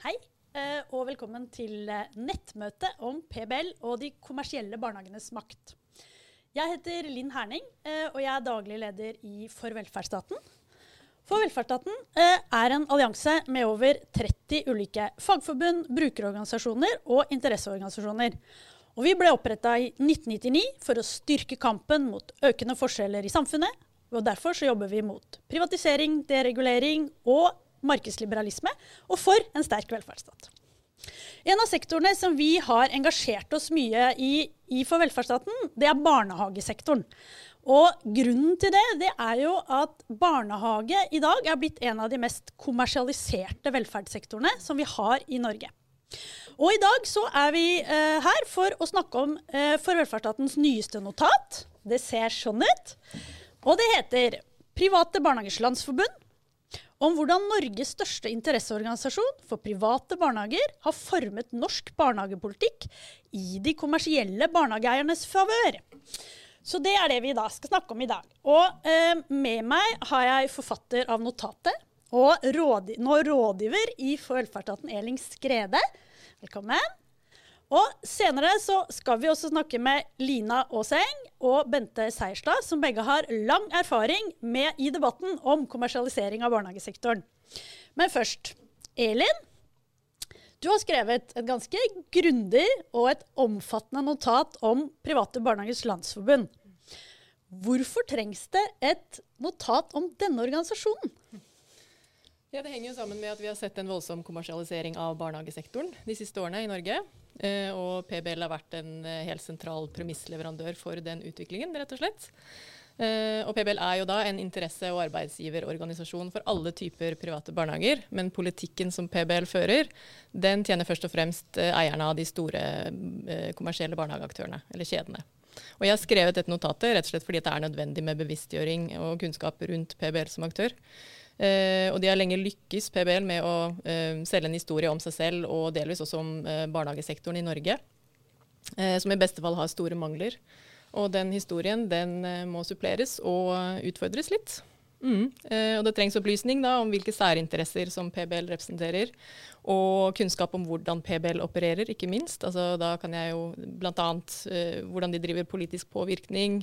Hei, eh, og velkommen til eh, nettmøte om PBL og de kommersielle barnehagenes makt. Jeg heter Linn Herning, eh, og jeg er daglig leder i For velferdsstaten. For velferdsstaten er en allianse med over 30 ulike fagforbund, brukerorganisasjoner og interesseorganisasjoner. Og vi ble oppretta i 1999 for å styrke kampen mot økende forskjeller i samfunnet. Og derfor jobber vi mot privatisering, deregulering og markedsliberalisme og for en sterk velferdsstat. En av sektorene som vi har engasjert oss mye i, i for velferdsstaten, det er barnehagesektoren. Og grunnen til det, det er jo at barnehage i dag er blitt en av de mest kommersialiserte velferdssektorene som vi har i Norge. Og i dag så er vi eh, her for å snakke om eh, For velferdsstatens nyeste notat. Det ser sånn ut. Og det heter Private barnehagers landsforbund om hvordan Norges største interesseorganisasjon for private barnehager har formet norsk barnehagepolitikk i de kommersielle barnehageeiernes favør. Så det er det vi da skal snakke om i dag. Og eh, med meg har jeg forfatter av notatet og råd, nå rådgiver i velferdsstaten Elin Skrede. Velkommen. Og senere så skal vi også snakke med Lina Aaseng og Bente Seierstad, som begge har lang erfaring med i debatten om kommersialisering av barnehagesektoren. Men først, Elin. Du har skrevet et ganske grundig og et omfattende notat om Private barnehagers landsforbund. Hvorfor trengs det et notat om denne organisasjonen? Ja, Det henger jo sammen med at vi har sett en voldsom kommersialisering av barnehagesektoren de siste årene i Norge. Eh, og PBL har vært en eh, helt sentral premissleverandør for den utviklingen, rett og slett. Eh, og PBL er jo da en interesse- og arbeidsgiverorganisasjon for alle typer private barnehager. Men politikken som PBL fører, den tjener først og fremst eierne av de store kommersielle barnehageaktørene, eller kjedene. Og jeg har skrevet dette notatet rett og slett fordi det er nødvendig med bevisstgjøring og kunnskap rundt PBL som aktør. Uh, og de har lenge lykkes, PBL, med å uh, selge en historie om seg selv og delvis også om uh, barnehagesektoren i Norge, som i beste fall har store mangler. Og den historien den må suppleres og utfordres litt. Mm. og det trengs opplysning da, om hvilke særinteresser som PBL representerer, og kunnskap om hvordan PBL opererer, ikke minst. Altså, da kan jeg jo bl.a. Eh, hvordan de driver politisk påvirkning,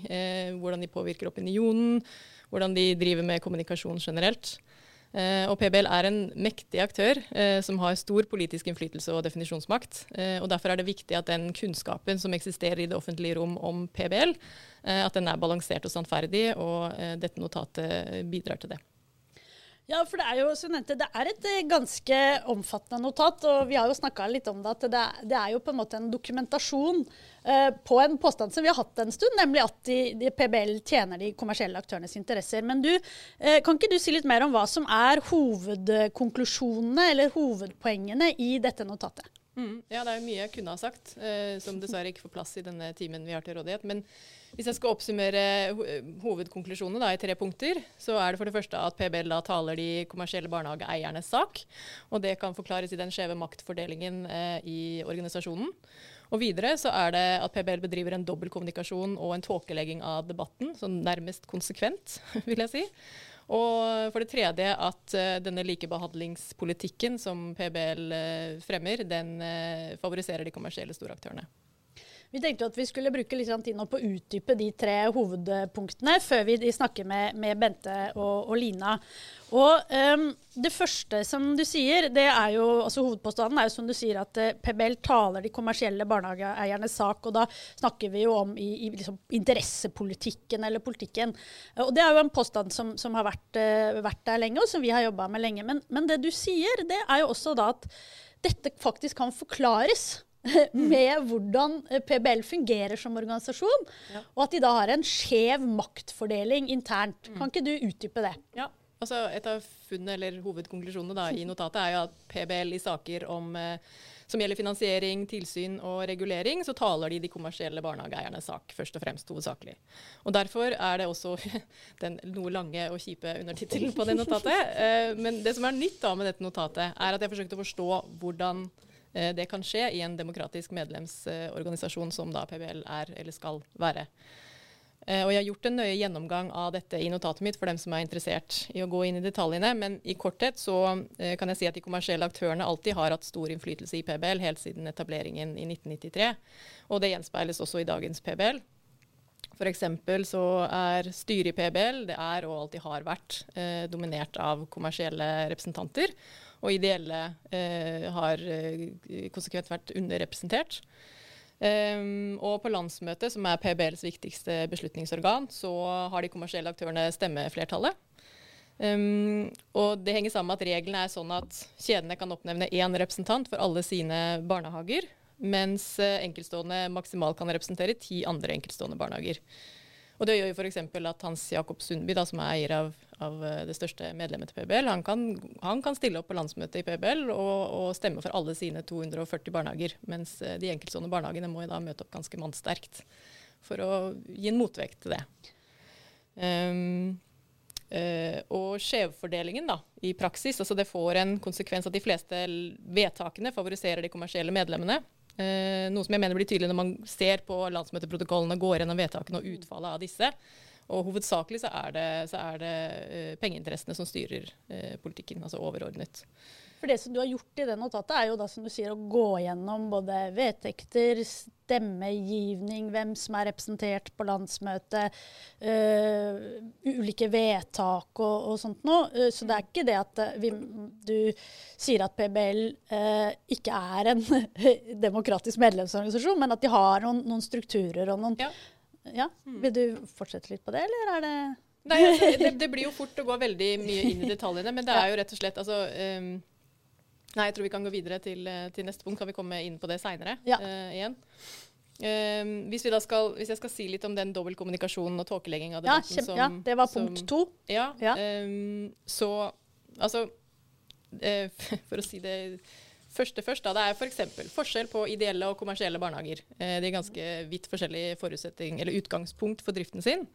hvordan de påvirker opinionen, hvordan de driver med kommunikasjon generelt. Uh, og PBL er en mektig aktør uh, som har stor politisk innflytelse og definisjonsmakt. Uh, og Derfor er det viktig at den kunnskapen som eksisterer i det offentlige rom om PBL, at den er balansert og sannferdig, og dette notatet bidrar til det. Ja, for det er jo som nevnte, det er et eh, ganske omfattende notat. Og vi har jo snakka litt om det, at det, det, er jo på en måte en dokumentasjon eh, på en påstand som vi har hatt en stund, nemlig at de, de PBL tjener de kommersielle aktørenes interesser. Men du, eh, kan ikke du si litt mer om hva som er hovedkonklusjonene eller hovedpoengene i dette notatet? Mm, ja, det er mye jeg kunne ha sagt, eh, som dessverre ikke får plass i denne timen vi har til rådighet. Men hvis jeg skal oppsummere hovedkonklusjonene da, i tre punkter, så er det for det første at PBL da taler de kommersielle barnehageeiernes sak. Og det kan forklares i den skjeve maktfordelingen eh, i organisasjonen. Og videre så er det at PBL bedriver en dobbeltkommunikasjon og en tåkelegging av debatten, sånn nærmest konsekvent, vil jeg si. Og for det tredje at uh, denne likebehandlingspolitikken som PBL eh, fremmer, den uh, favoriserer de kommersielle storaktørene. Vi tenkte at vi skulle bruke litt tid nå på å utdype de tre hovedpunktene før vi snakker med, med Bente og, og, Lina. Og um, Det første som du sier, det er jo, altså hovedpåstanden er jo som du sier at eh, PBL taler de kommersielle barnehageeiernes sak. og Da snakker vi jo om i, i liksom, interessepolitikken eller politikken. Og Det er jo en påstand som, som har vært, uh, vært, der lenge, og som vi har jobba med lenge. Men, men det du sier, det er jo også da at dette faktisk kan forklares. med hvordan eh, PBL fungerer som organisasjon, ja. og at de da har en skjev maktfordeling internt. Mm. Kan ikke du utdype det? Ja. Altså, et av funnene eller hovedkonklusjonene da, i notatet er jo at PBL i saker om, eh, som gjelder finansiering, tilsyn og regulering, så taler de de kommersielle barnehageeiernes sak, først og fremst hovedsakelig. Og Derfor er det også den noe lange og kjipe undertittelen på det notatet. Eh, men det som er nytt da med dette notatet, er at jeg forsøkte å forstå hvordan det kan skje i en demokratisk medlemsorganisasjon som da PBL er eller skal være. Eh, og jeg har gjort en nøye gjennomgang av dette i notatet mitt for dem som er interessert i å gå inn i detaljene. Men i korthet så eh, kan jeg si at de kommersielle aktørene alltid har hatt stor innflytelse i PBL helt siden etableringen i 1993. Og det gjenspeiles også i dagens PBL. F.eks. så er styret i PBL det er og alltid har vært eh, dominert av kommersielle representanter. Og ideelle eh, har eh, konsekvent vært underrepresentert. Um, og på landsmøtet, som er PBLs viktigste beslutningsorgan, så har de kommersielle aktørene stemmeflertallet. Um, og det henger sammen med at reglene er sånn at kjedene kan oppnevne én representant for alle sine barnehager, mens uh, enkeltstående maksimalt kan representere ti andre enkeltstående barnehager. Og det gjør jo f.eks. at Hans Jakob Sundby, da, som er eier av, av, eh, det største medlemmet til PBL, han kan, han kan, stille opp på landsmøtet i PBL og, og, stemme for alle sine 240 barnehager. Mens eh, de enkeltstående barnehagene må da møte opp ganske mannsterkt for å gi en motvekt til det. Um, uh, og skjevfordelingen da, i praksis, altså det får en konsekvens at de fleste vedtakene favoriserer de kommersielle medlemmene. Uh, noe som jeg mener blir tydelig når man ser på landsmøteprotokollene, og går gjennom vedtakene og utfallet av disse. Og hovedsakelig så er det, så er det uh, pengeinteressene som styrer uh, politikken, altså overordnet. For det som du har gjort i det notatet, er jo da som du sier å gå gjennom både vedtekter, stemmegivning, hvem som er representert på landsmøtet, uh, ulike vedtak og, og sånt noe. Så det er ikke det at vi, du sier at PBL ikke er en demokratisk medlemsorganisasjon, men at de har noen, noen strukturer og noen ja. Ja. Mm. Vil du fortsette litt på det, eller er det Nei, altså, det, det, blir jo fort å gå veldig mye inn i detaljene, men det er jo rett og slett altså, um, Nei, jeg tror vi kan gå videre til, eh, til neste punkt. Kan vi komme inn på det seinere ja. uh, igjen? Um, hvis, skal, hvis, jeg skal si litt om den dobbeltkommunikasjonen og tåkelegging av debatten ja, som Ja, det var punkt som, to. Ja, ja. Um, så altså uh, For å si det første først, da, det er f.eks. For forskjell på ideelle og kommersielle barnehager. Eh, de er ganske vidt forskjellig forutsetning, eller utgangspunkt for driften sin.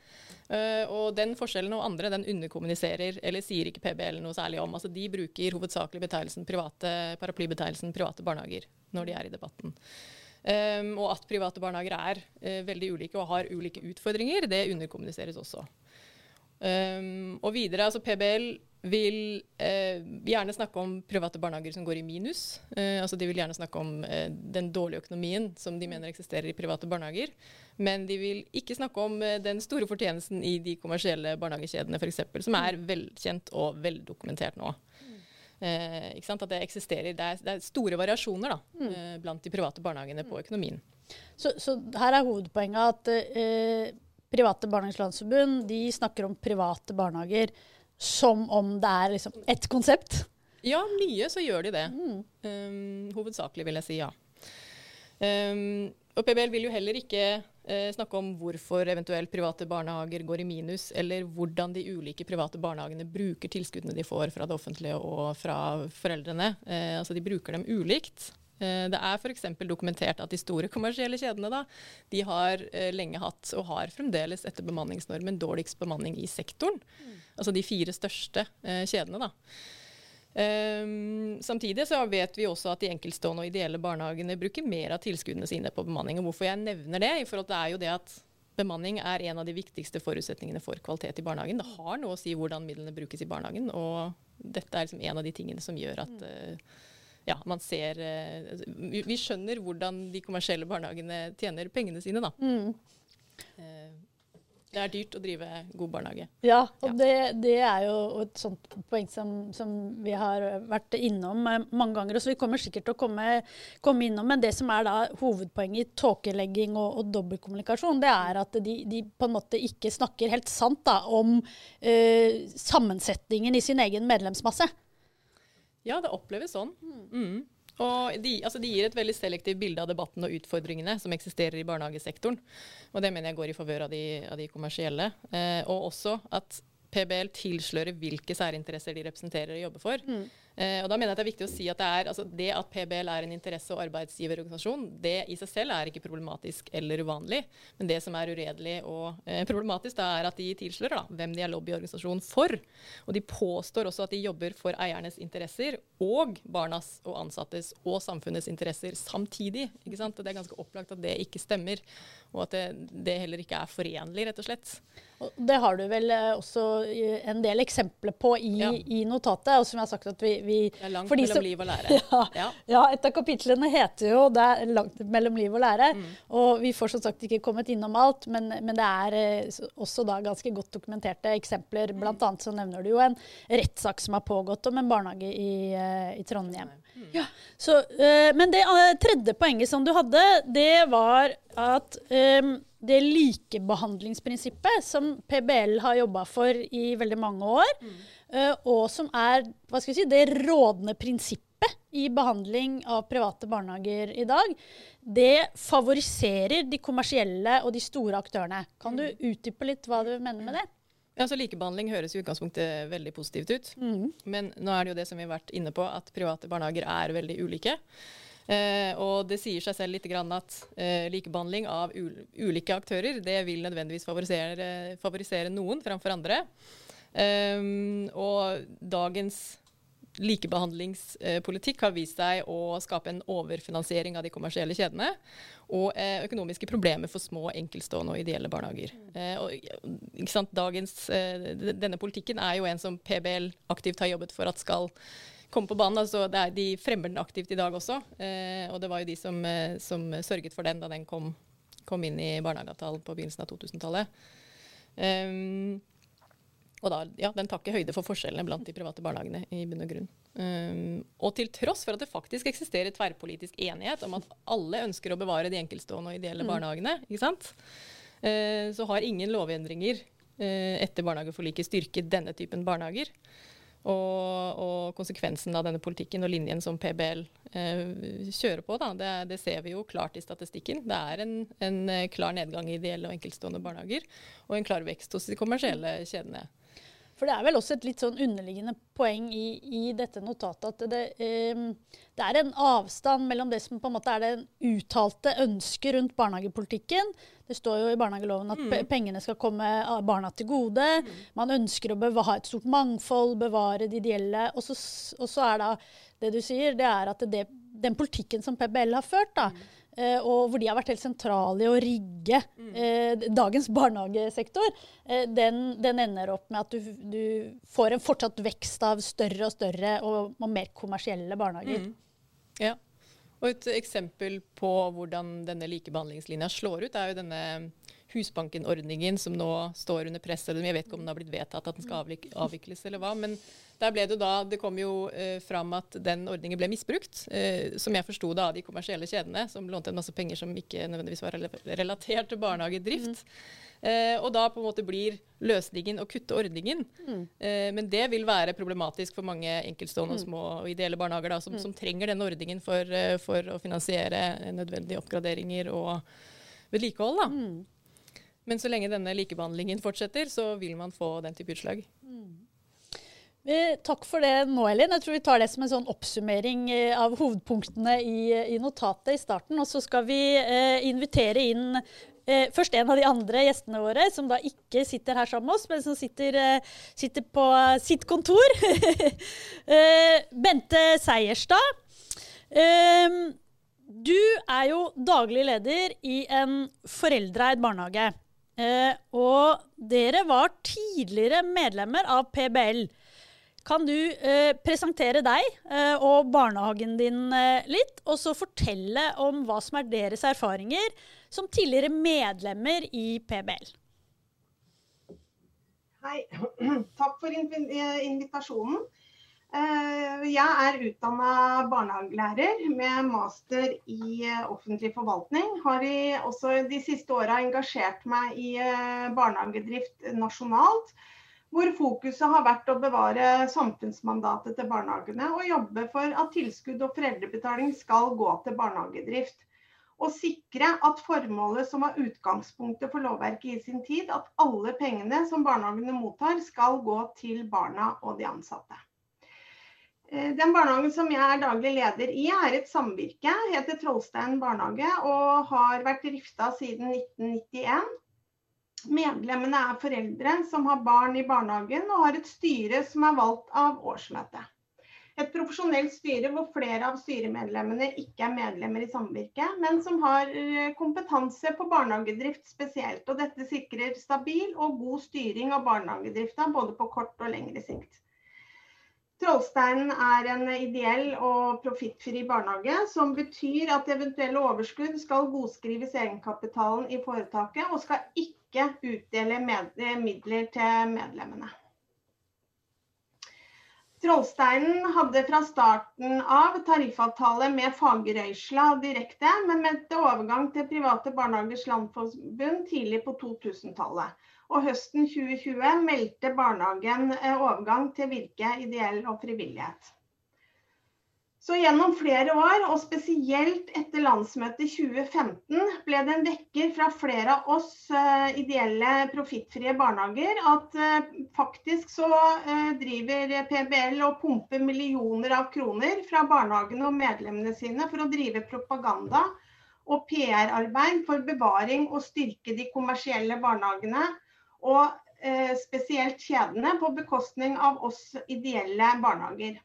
Eh, og den forskjellen og andre den underkommuniserer, eller sier ikke PBL noe særlig om. Altså, de bruker hovedsakelig betegnelsen private, paraplybetegnelsen private barnehager når de er i debatten. Um, og at private barnehager er uh, veldig ulike og har ulike utfordringer, det underkommuniseres også. Um, og videre, altså PBL vil eh, gjerne snakke om private barnehager som går i minus. Eh, altså de vil gjerne snakke om eh, den dårlige økonomien som de mener eksisterer i private barnehager. Men de vil ikke snakke om eh, den store fortjenesten i de kommersielle barnehagekjedene f.eks., som er velkjent og veldokumentert nå. Eh, At det eksisterer det er, det er store variasjoner da, mm. Eh, blant de private barnehagene på økonomien. Så, så her er hovedpoenget at Private Barnehagers Landsforbund snakker om private barnehager som om det er liksom ett konsept? Ja, mye så gjør de det. Mm. Um, hovedsakelig vil jeg si ja. Um, og PBL vil jo heller ikke uh, snakke om hvorfor eventuelt private barnehager går i minus, eller hvordan de ulike private barnehagene bruker tilskuddene de får fra det offentlige og fra foreldrene. Uh, altså De bruker dem ulikt. Eh, det er f.eks. dokumentert at de store kommersielle kjedene da, de har eh, lenge hatt, og har fremdeles etter bemanningsnormen, dårligst bemanning i sektoren. Mm. Altså de fire største eh, kjedene. da. Um, samtidig så vet vi også at de enkeltstående og ideelle barnehagene bruker mer av tilskuddene sine på bemanning. Og hvorfor jeg nevner det, i forhold til det er jo det at bemanning er en av de viktigste forutsetningene for kvalitet i barnehagen. Det har noe å si hvordan midlene brukes i barnehagen, og dette er liksom en av de tingene som gjør at uh, ja, man ser uh, Vi skjønner hvordan de kommersielle barnehagene tjener pengene sine, da. Mm. Uh, det er dyrt å drive god barnehage. Ja, og ja. Det, det, er jo et sånt poeng som, som, vi har vært innom eh, mange ganger. og så Vi kommer sikkert til å komme, komme innom, men det som er da hovedpoenget i tåkelegging og, og dobbeltkommunikasjon, det er at de, de, på en måte ikke snakker helt sant da, om uh, sammensetningen i sin egen medlemsmasse. Ja, det oppleves sånn. Mm. Og de, altså de, gir et veldig selektivt bilde av debatten og utfordringene som eksisterer i barnehagesektoren. Og det mener jeg går i favør av, av, de kommersielle. Eh, og også at PBL tilslører hvilke særinteresser de representerer og jobber for. Mm. Eh, og da mener jeg at Det er viktig å si at det, er, altså det at PBL er en interesse- og arbeidsgiverorganisasjon, det i seg selv er ikke problematisk eller uvanlig. Men det som er uredelig og eh, problematisk, da er at de tilslører da, hvem de er lobbyorganisasjon for. Og de påstår også at de jobber for eiernes interesser og barnas og ansattes og samfunnets interesser samtidig. ikke sant? Og Det er ganske opplagt at det ikke stemmer, og at det, det heller ikke er forenlig, rett og slett. Det har du vel eh, også en del eksempler på i, ja. i notatet. og som jeg har sagt at vi, vi Det er langt mellom som, liv og lære. Ja, ja. ja, et av kapitlene heter jo 'Det er langt mellom liv og lære'. Mm. Og vi får som sagt ikke kommet innom alt, men, men det er eh, også da ganske godt dokumenterte eksempler. Mm. Blant annet så nevner du jo en rettssak som har pågått om en barnehage i, eh, i Trondheim. Mm. Ja, så, men det tredje poenget som du hadde, det var at um, det likebehandlingsprinsippet som PBL har jobba for i veldig mange år, mm. uh, og som er si, det rådende prinsippet i behandling av private barnehager i dag, det favoriserer de kommersielle og de store aktørene. Kan du mm. utdype litt hva du mener med det? Ja, så Likebehandling høres i utgangspunktet veldig positivt ut. Mm. Men nå er det jo det som vi har vært inne på, at private barnehager er veldig ulike. Eh, og det sier seg selv litt at eh, likebehandling av ulike aktører det vil nødvendigvis favorisere, favorisere noen framfor andre. Um, og dagens likebehandlingspolitikk har vist seg å skape en overfinansiering av de kommersielle kjedene. Og eh, økonomiske problemer for små, enkeltstående og ideelle barnehager. Eh, og, Dagens, eh, denne politikken er jo en som PBL aktivt har jobbet for at skal komme på banen. Altså, er, de fremmer den aktivt i dag også. Eh, og det var jo de som, eh, som, sørget for den da den kom, kom inn i barnehageavtalen på begynnelsen av 2000-tallet. Um, eh, og da, ja, den tar ikke høyde for forskjellene blant de private barnehagene. i bunn Og grunn. Um, og til tross for at det faktisk eksisterer tverrpolitisk enighet om at alle ønsker å bevare de enkeltstående og ideelle mm. barnehagene, uh, så har ingen lovendringer uh, etter barnehageforliket styrket denne typen barnehager. Og, og, konsekvensen av denne politikken og linjen som PBL eh, kjører på, det, det, ser vi jo klart i statistikken. Det er en, en eh, klar nedgang i ideelle og enkeltstående barnehager, og en klar vekst hos de kommersielle kjedene. For det er vel også et litt sånn underliggende poeng i, i dette notatet at det, eh, det, er en avstand mellom det som på en måte er det uttalte ønsket rundt barnehagepolitikken. Det står jo i barnehageloven at mm. pengene skal komme barna til gode. Mm. Man ønsker å ha et stort mangfold, bevare det ideelle. Og så, og så er da det du sier, det er at det, den politikken som PBL har ført, da, mm eh, og hvor de har vært helt sentrale i å rigge eh, dagens barnehagesektor, eh, den, den, ender opp med at du, du, får en fortsatt vekst av større og større og, og mer kommersielle barnehager. Mm. Ja. Og Et eksempel på hvordan denne likebehandlingslinja slår ut, er jo denne Husbanken-ordningen som nå står under press. Jeg vet ikke om den har blitt vedtatt at den skal avvikles eller hva. men der ble Det da, det kom jo eh, fram at den ordningen ble misbrukt, eh, som jeg forsto av de kommersielle kjedene, som lånte en masse penger som ikke nødvendigvis var relatert til barnehagedrift. Mm. Eh, og da på en måte blir løsningen å kutte ordningen. Mm. Eh, men det vil være problematisk for mange enkeltstående og mm. små og ideelle barnehager da, som, mm. som, trenger denne ordningen for, eh, for, å finansiere nødvendige oppgraderinger og vedlikehold. Mm. Men så lenge denne likebehandlingen fortsetter, så vil man få den type utslag. Mm. Takk for det nå, Elin. Jeg tror vi tar det som en sånn oppsummering eh, av hovedpunktene i, i notatet i starten. Og så skal vi eh, invitere inn eh, først en av de andre gjestene våre, som da ikke sitter her sammen med oss, men som sitter, eh, sitter på sitt kontor. Eh, Bente Seierstad. Ehm, du er jo daglig leder i en foreldreeid barnehage. Eh, og dere var tidligere medlemmer av PBL. Kan du eh, presentere deg eh, og barnehagen din eh, litt, og så fortelle om hva som er deres erfaringer som tidligere medlemmer i PBL? Hei. Takk for eh, invitasjonen. Eh, jeg er utdanna barnehagelærer med master i eh, offentlig forvaltning. Har også de siste åra engasjert meg i barnehagedrift nasjonalt hvor fokuset har vært å bevare samfunnsmandatet til barnehagene og jobbe for at tilskudd og foreldrebetaling skal gå til barnehagedrift. Å sikre at formålet som var utgangspunktet for lovverket i sin tid, at alle pengene som barnehagene mottar, skal gå til barna og de ansatte. Eh, den barnehagen som jeg er daglig leder i, er et samvirke. Heter Trollstein barnehage og har vært drifta siden 1991. Medlemmene er foreldre som har barn i barnehagen, og har et styre som er valgt av årsmøtet et profesjonelt styre hvor flere av styremedlemmene ikke er medlemmer i samvirket, men som har eh, kompetanse på barnehagedrift spesielt. Og dette sikrer stabil og god styring av barnehagedrifta både på kort og lengre sikt. Trollsteinen er en ideell og profittfri barnehage, som betyr at eventuelle overskudd skal godskrives egenkapitalen i foretaket, og skal ikke utdele midler til medlemmene. Trollsteinen hadde fra starten av tariffavtale med Fagerøysla direkte, men meldte overgang til Private Barnehagers Landforbund tidlig på 2000-tallet. Og høsten 2020 meldte barnehagen eh, overgang til Virke ideell og frivillighet. Så gjennom flere år, og spesielt etter landsmøtet 2015, ble det en vekker fra flere av oss uh, ideelle, profittfrie barnehager at uh, faktisk så uh, driver PBL og pumper millioner av kroner fra barnehagene og medlemmene sine for å drive propaganda og PR-arbeid for bevaring og styrke de kommersielle barnehagene. Og spesielt kjedene på bekostning av oss ideelle barnehager.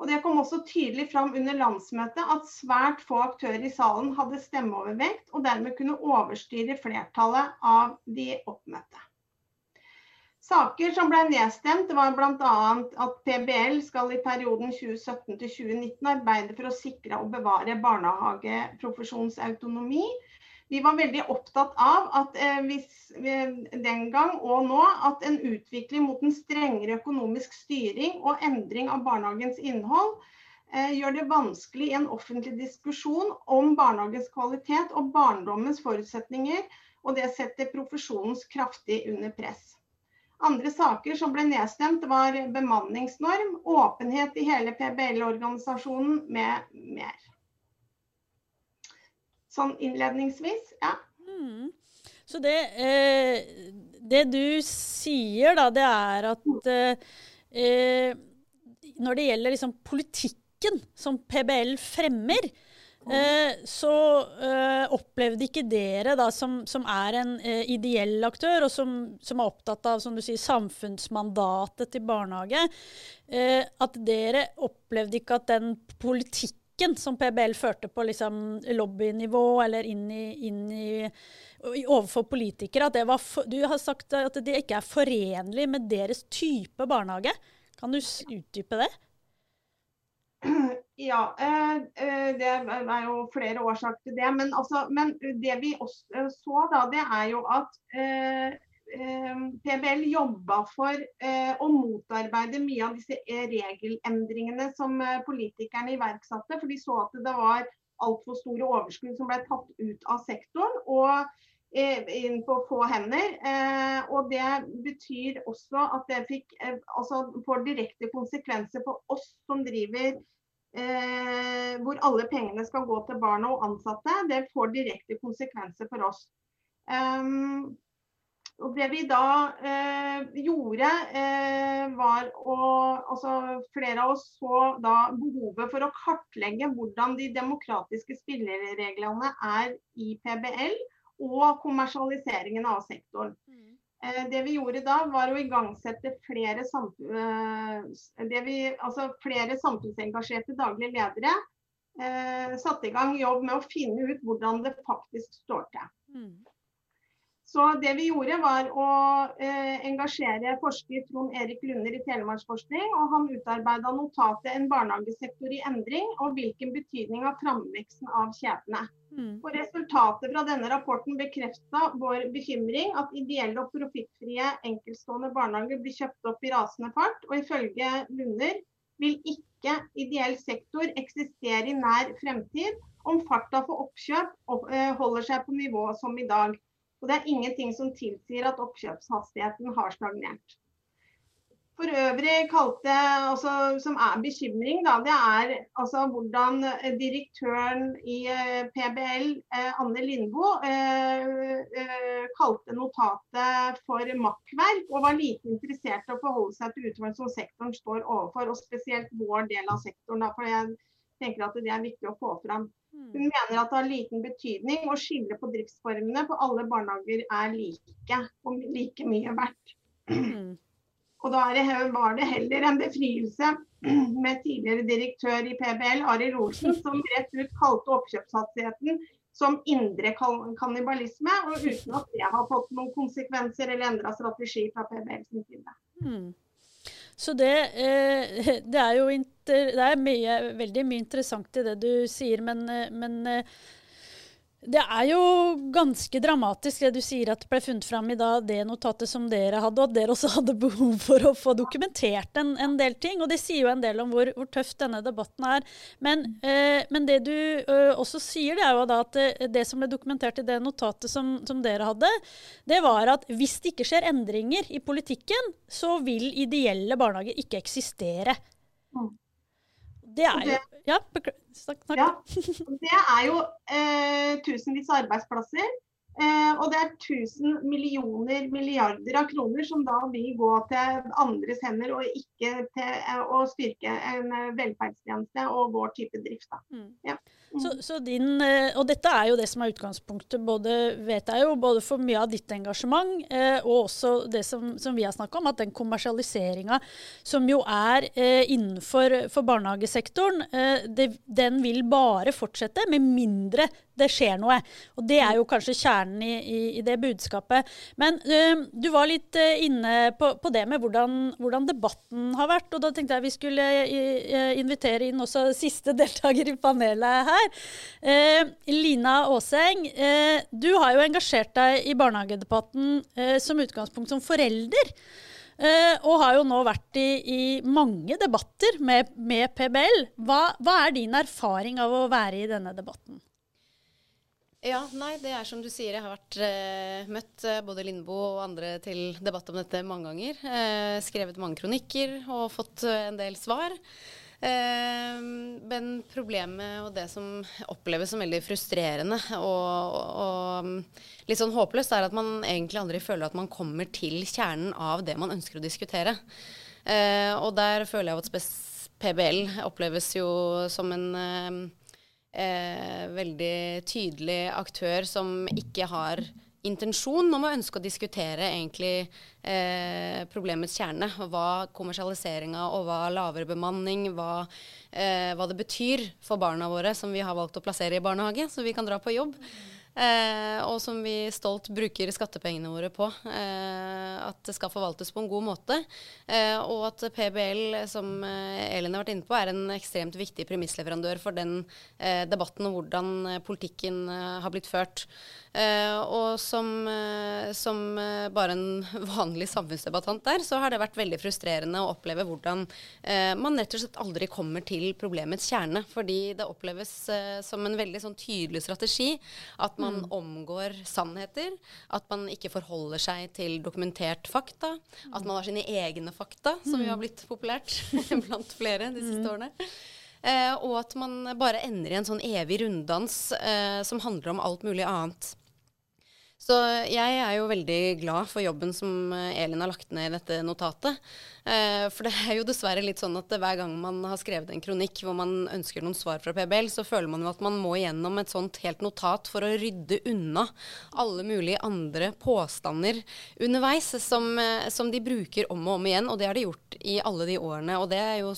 Og Det kom også tydelig fram under landsmøtet at svært få aktører i salen hadde stemmeovervekt, og dermed kunne overstyre flertallet av de oppmøtte. Saker som ble nedstemt var bl.a. at PBL skal i perioden 2017 2019 arbeide for å sikre og bevare barnehageprofesjonsautonomi, autonomi, vi var veldig opptatt av at eh, hvis, den gang og nå at en utvikling mot en strengere økonomisk styring og endring av barnehagens innhold eh, gjør det vanskelig i en offentlig diskusjon om barnehagens kvalitet og barndommens forutsetninger, og det setter profesjonens kraftig under press. Andre saker som ble nedstemt, var bemanningsnorm, åpenhet i hele PBL-organisasjonen med mer sånn innledningsvis. Ja. Mm. Så det, eh, det, du sier, da, det er at eh, når det gjelder liksom politikken som PBL fremmer, eh, så eh, opplevde ikke dere, da, som, som er en eh, ideell aktør, og som, som, er opptatt av som du sier, samfunnsmandatet til barnehage, eh, at dere opplevde ikke at den politikken politikken som PBL førte på liksom, lobbynivå eller inn i, inn i, overfor politikere, for, du har sagt at det ikke er forenlig med deres type barnehage. Kan du utdype det? Ja, eh, eh, det er jo flere årsaker til det. Men, altså, men det vi også så, da, det er jo at eh, Eh, PBL jobba for eh, å motarbeide mye av disse regelendringene som eh, politikerne iverksatte. For de så at det var altfor store overskudd som ble tatt ut av sektoren og inn på få hender. Og det betyr også at det fikk, altså får direkte konsekvenser for oss som driver hvor alle pengene skal gå til barna og ansatte. Det får direkte konsekvenser for oss. Um, og det vi da eh, gjorde, eh, var å altså Flere av oss så da behovet for å kartlegge hvordan de demokratiske spillereglene er i PBL, og kommersialiseringen av sektoren. Mm. Eh, det vi gjorde da, var å igangsette flere, eh, vi, altså flere samfunnsengasjerte daglige ledere. Eh, satte i gang jobb med å finne ut hvordan det faktisk står til. Mm. Så det vi gjorde var å eh, engasjere forsker Trond Erik Lunder i Telemarksforskning. og Han utarbeida notatet 'En barnehagesektor i endring' og hvilken betydning av framveksten av kjedene. Mm. Og Resultatet fra denne rapporten bekrefta vår bekymring at ideelle og profittfrie enkeltstående barnehager blir kjøpt opp i rasende fart. Og ifølge Lunder vil ikke ideell sektor eksistere i nær fremtid om farta for oppkjøp eh, holder seg på nivå som i dag. Og det er ingenting som tilsier at oppkjøpshastigheten har stagnert. for øvrig kalte, altså, som er bekymring, da, det er altså, hvordan direktøren i eh, PBL, eh, Anne Lindboe, eh, kalte notatet for makkverk, og var lite interessert i å forholde seg til utfordringen som sektoren står overfor, og spesielt vår del av sektoren. Da, for jeg tenker at det er viktig å få fram. Hmm. Hun mener at det har liten betydning å skille på driftsformene, for alle barnehager er like og like mye verdt. Mm. Og da var det heller en befrielse med tidligere direktør i PBL, Arild Olsen, som rett ut kalte oppkjøpshastigheten som indre kannibalisme, og uten at det har fått noen konsekvenser eller endra strategi fra PBL sin side. Så det, eh, det, er jo inter, det er mye, veldig mye interessant i det du sier, men, eh, men eh, det er jo ganske dramatisk det du sier at det ble funnet fram i dag, det notatet som dere hadde, og at dere også hadde behov for å få dokumentert en, en del ting. Og det sier jo en del om hvor, hvor tøft denne debatten er. Men, eh, men det du eh, også sier, det er jo da at det, eh, det, som ble dokumentert i det notatet som, som, dere hadde, det var at hvis det ikke skjer endringer i politikken, så vil ideelle barnehager ikke eksistere. Mm. Det er jo Ja, snakk. snakk. Ja, det er jo eh, tusenvis av arbeidsplasser. Eh, og det er 1000 millioner milliarder av kroner som da vil gå til andres hender, og ikke til eh, å styrke en eh, velferdstjeneste og vår type drift. Mm. Ja. Mm. Så, så din, eh, og dette er jo det som er utgangspunktet, både, vet jeg jo, både for mye av ditt engasjement eh, og også det som, som vi har snakka om, at den kommersialiseringa som jo er eh, innenfor barnehagesektoren, eh, det, den vil bare fortsette med mindre det skjer noe. Og det er jo kanskje kjernen i, i, i det budskapet. Men uh, du var litt uh, inne på, på, det med hvordan, hvordan, debatten har vært. Og da tenkte jeg vi skulle invitere inn også siste deltaker i panelet her. Lina Aaseng, du har jo engasjert deg i barnehagedebatten som utgangspunkt som forelder. Og har jo nå vært i, i mange debatter med, med PBL. Hva, hva, er din erfaring av å være i denne debatten? Ja, nei, det er som du sier. Jeg har vært eh, møtt eh, både Lindboe og andre til debatt om dette mange ganger. Eh, skrevet mange kronikker og fått eh, en del svar. Eh, men problemet og det som oppleves som veldig frustrerende og, og, litt sånn håpløst, er at man egentlig aldri føler at man kommer til kjernen av det man ønsker å diskutere. Eh, og der føler jeg at PBL oppleves jo som en eh, veldig tydelig aktør som ikke har intensjon om å ønske å diskutere egentlig eh, problemets kjerne. Hva kommersialiseringa og hva lavere bemanning, hva, eh, hva, det betyr for barna våre som vi har valgt å plassere i barnehage, så vi kan dra på jobb. Eh, og som vi stolt bruker skattepengene våre på. Eh, at det skal forvaltes på en god måte. Eh, og at PBL, som eh, Elin har vært inne på, er en ekstremt viktig premissleverandør for den eh, debatten og hvordan eh, politikken har blitt ført. og som, som, bare en vanlig samfunnsdebattant der, så har det vært veldig frustrerende å oppleve hvordan man rett og slett aldri kommer til problemets kjerne. Fordi det oppleves som en veldig sånn tydelig strategi at man mm. omgår sannheter. At man ikke forholder seg til dokumentert fakta. Mm. At man har sine egne fakta, som jo har mm. blitt populært blant flere de siste mm. årene. Eh, og at man bare ender i en sånn evig runddans eh, som handler om alt mulig annet. Så jeg er jo veldig glad for jobben som eh, Elin har lagt ned i dette notatet. Eh, for det er jo dessverre litt sånn at hver gang man har skrevet en kronikk hvor man ønsker noen svar fra PBL, så føler man jo at man må gjennom et sånt helt notat for å rydde unna alle mulige andre påstander underveis som, eh, som de bruker om og om igjen. Og det har de gjort i alle de årene. Og det er jo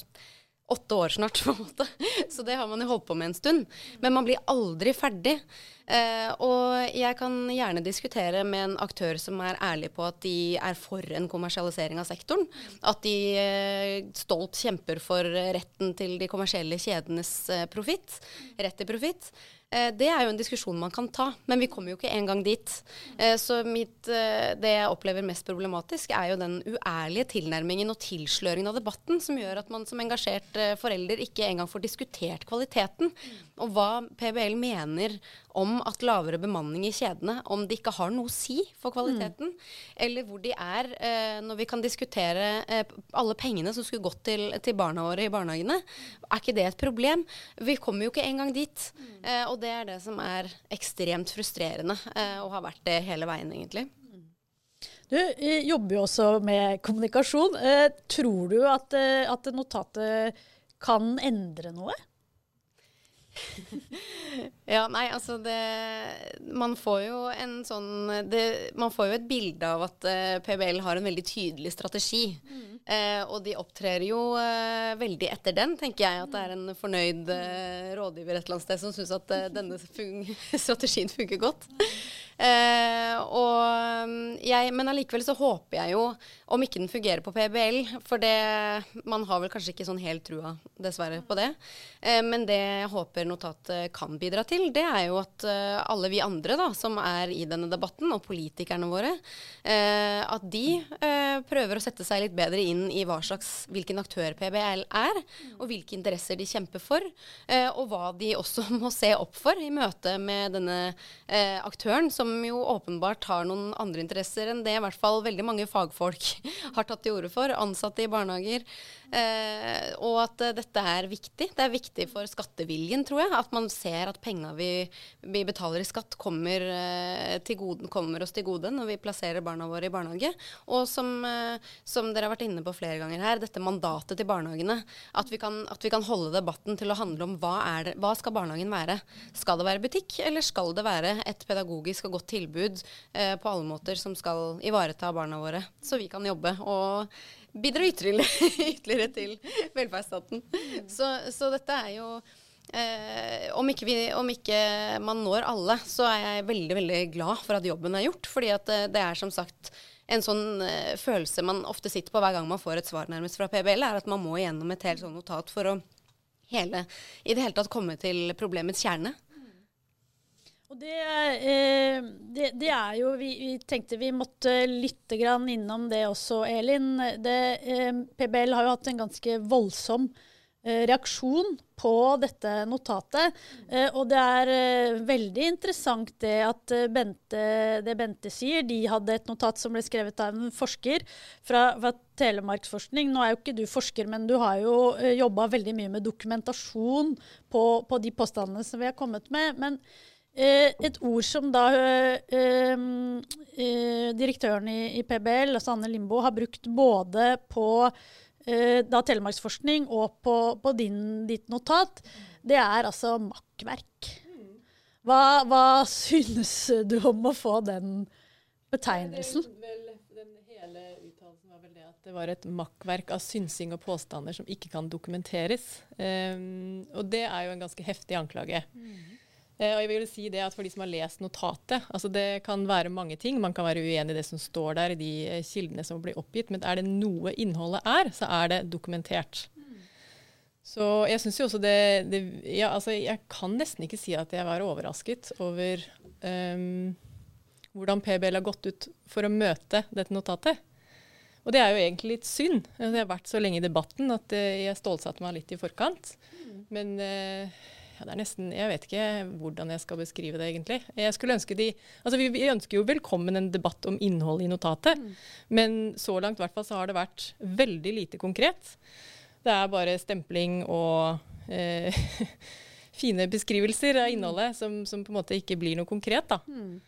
åtte år snart, på en måte. Så det har man jo holdt på med en stund. Men man blir aldri ferdig. Eh, og jeg kan gjerne diskutere med en aktør som er ærlig på at de er for en kommersialisering av sektoren. At de eh, stolt kjemper for retten til de kommersielle kjedenes eh, profitt. Rett til profitt. Eh, det er jo en diskusjon man kan ta, men vi kommer jo ikke engang dit. Eh, så mitt, eh, det jeg opplever mest problematisk, er jo den uærlige tilnærmingen og tilsløringen av debatten som gjør at man som engasjert forelder ikke engang får diskutert kvaliteten. Og hva PBL mener om at lavere bemanning i kjedene, om det ikke har noe å si for kvaliteten. Eller hvor de er eh, når vi kan diskutere eh, alle pengene som skulle gått til, til barna våre i barnehagene. Er ikke det et problem? Vi kommer jo ikke engang dit. Eh, og det er det som er ekstremt frustrerende, eh, og har vært det hele veien, egentlig. Du eh, jobber jo også med kommunikasjon. Eh, tror du at, eh, at notatet kan endre noe? Ja, nei, altså det Man får jo en sånn det, Man får jo et bilde av at uh, PBL har en veldig tydelig strategi. Eh, og de opptrer jo eh, veldig etter den, tenker jeg. At det er en fornøyd eh, rådgiver et eller annet sted som syns at eh, denne fun strategien funker godt. Eh, og mm, jeg, men allikevel så håper jeg jo, om ikke den fungerer på PBL, for det Man har vel kanskje ikke sånn helt trua, dessverre, på det. Eh, men det jeg håper notatet kan bidra til, det er jo at alle vi andre da, som er i denne debatten, og politikerne våre, at de prøver å sette seg litt bedre inn i hva slags, hvilken aktør PBL er, og hvilke interesser de kjemper for, eh, og hva de også må se opp for i møte med denne eh, aktøren, som jo åpenbart har noen andre interesser enn det i hvert fall veldig mange fagfolk har tatt til orde for, ansatte i barnehager. Eh, og at eh, dette er viktig. Det er viktig for skatteviljen, tror jeg. At man ser at penga vi, vi betaler i skatt, kommer, eh, til gode, kommer oss til gode når vi plasserer barna våre i barnehage. Og som, eh, som dere har vært inne på flere ganger her, dette mandatet til barnehagene. At vi kan, at vi kan holde debatten til å handle om hva, det, hva skal barnehagen være. Skal det være butikk, eller skal det være et pedagogisk og godt tilbud eh, på alle måter som skal ivareta barna våre, så vi kan jobbe og bidra ytterligere, ytterligere til velferdsstaten. Så, så dette er jo Eh, om, ikke vi, om ikke man når alle, så er jeg veldig veldig glad for at jobben er gjort. fordi at eh, det er som sagt en sånn eh, følelse man ofte sitter på hver gang man får et svar nærmest fra PBL, er at man må gjennom et helt sånn notat for å hele, i det hele tatt komme til problemets kjerne. Og det, eh, det, det er jo vi, vi tenkte vi måtte litt grann innom det også, Elin. Det, eh, PBL har jo hatt en ganske voldsom eh, reaksjon på dette notatet. Eh, og det er eh, veldig interessant det at eh, Bente, det Bente sier. De hadde et notat som ble skrevet av en forsker fra, fra Telemarksforskning. Nå er jo ikke du forsker, men du har jo eh, jobba veldig mye med dokumentasjon på, på de påstandene som vi har kommet med. men et ord som da eh, eh, direktøren i, i, PBL, altså Anne Limbo, har brukt både på eh, da Telemarksforskning og på, på din, ditt notat, det er altså makkverk. Hva, hva synes du om å få den betegnelsen? den hele uttalelsen var vel det at det var et makkverk av synsing og påstander som ikke kan dokumenteres. Um, og det er jo en ganske heftig anklage. Mm. Eh, og jeg vil si det at For de som har lest notatet altså Det kan være mange ting. Man kan være uenig i det som står der, i de eh, kildene som blir oppgitt. Men er det noe innholdet er, så er det dokumentert. Så jeg syns jo også det, det ja, altså Jeg kan nesten ikke si at jeg var overrasket over um, hvordan PBL har gått ut for å møte dette notatet. Og det er jo egentlig litt synd. Det har vært så lenge i debatten at uh, jeg stålsatte meg litt i forkant. Men uh, ja, det er nesten, Jeg vet ikke hvordan jeg skal beskrive det, egentlig. Jeg skulle ønske de, altså Vi, vi ønsker jo velkommen en debatt om innholdet i notatet, mm. men så langt hvert fall, så har det vært veldig lite konkret. Det er bare stempling og eh, fine beskrivelser av mm. innholdet som, som, på en måte ikke blir noe konkret. da. Mm.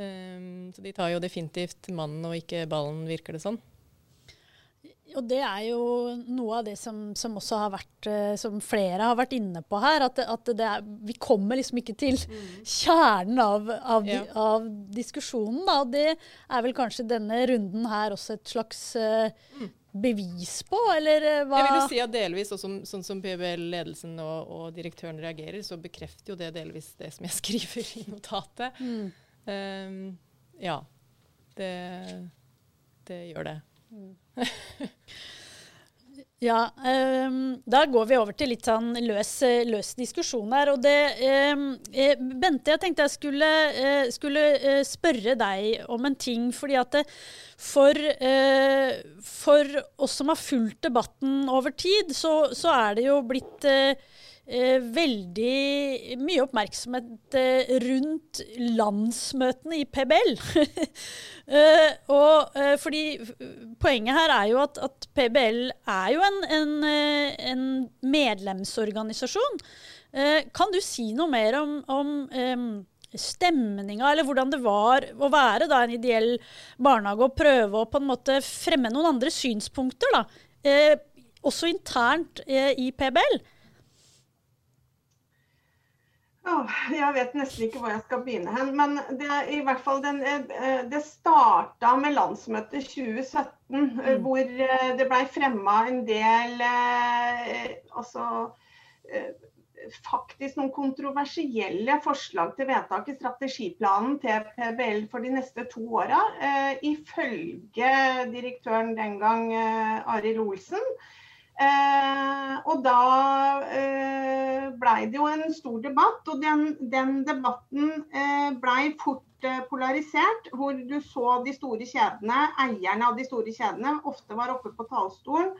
Um, så de tar jo definitivt mannen og ikke ballen, virker det sånn. Og det er jo noe av det som, som, også har vært, eh, som flere har vært inne på her. At, at er, vi kommer liksom ikke til mm. kjernen av, av, ja. av, diskusjonen. Da. Og det er vel kanskje denne runden her også et slags uh, bevis på, eller uh, hva? Jeg vil jo si at delvis, og sånn som, som PBL-ledelsen og, og, direktøren reagerer, så bekrefter jo det delvis det som jeg skriver i notatet. Mm. Um, ja. Det, det gjør det. Ja, um, Da går vi over til litt sånn løs, løs diskusjon her. Og det, um, Bente, jeg tenkte jeg skulle, uh, skulle uh, spørre deg om en ting. fordi at det, for, uh, for, oss som har fulgt debatten over tid, så, så er det jo blitt Eh, veldig mye oppmerksomhet eh, rundt landsmøtene i PBL. eh, og eh, fordi Poenget her er jo at, at PBL er jo en, en, eh, en medlemsorganisasjon. Eh, kan du si noe mer om, om stemninga, eller hvordan det var å være da, en ideell barnehage og prøve å på en måte fremme noen andre synspunkter, da, også internt i PBL? Oh, jeg vet nesten ikke hvor jeg skal begynne hen. Men det, i hvert fall den, eh, det starta med landsmøtet 2017, mm. hvor eh, det blei fremma en del altså, faktisk noen kontroversielle forslag til vedtak i strategiplanen til PBL for de neste to åra. Ifølge direktøren den gang, Arild Olsen Eh, og da eh, blei det jo en stor debatt, og den, den debatten eh, blei fort eh, polarisert. Hvor du så de store kjedene, eierne av de store kjedene, ofte var oppe på talerstolen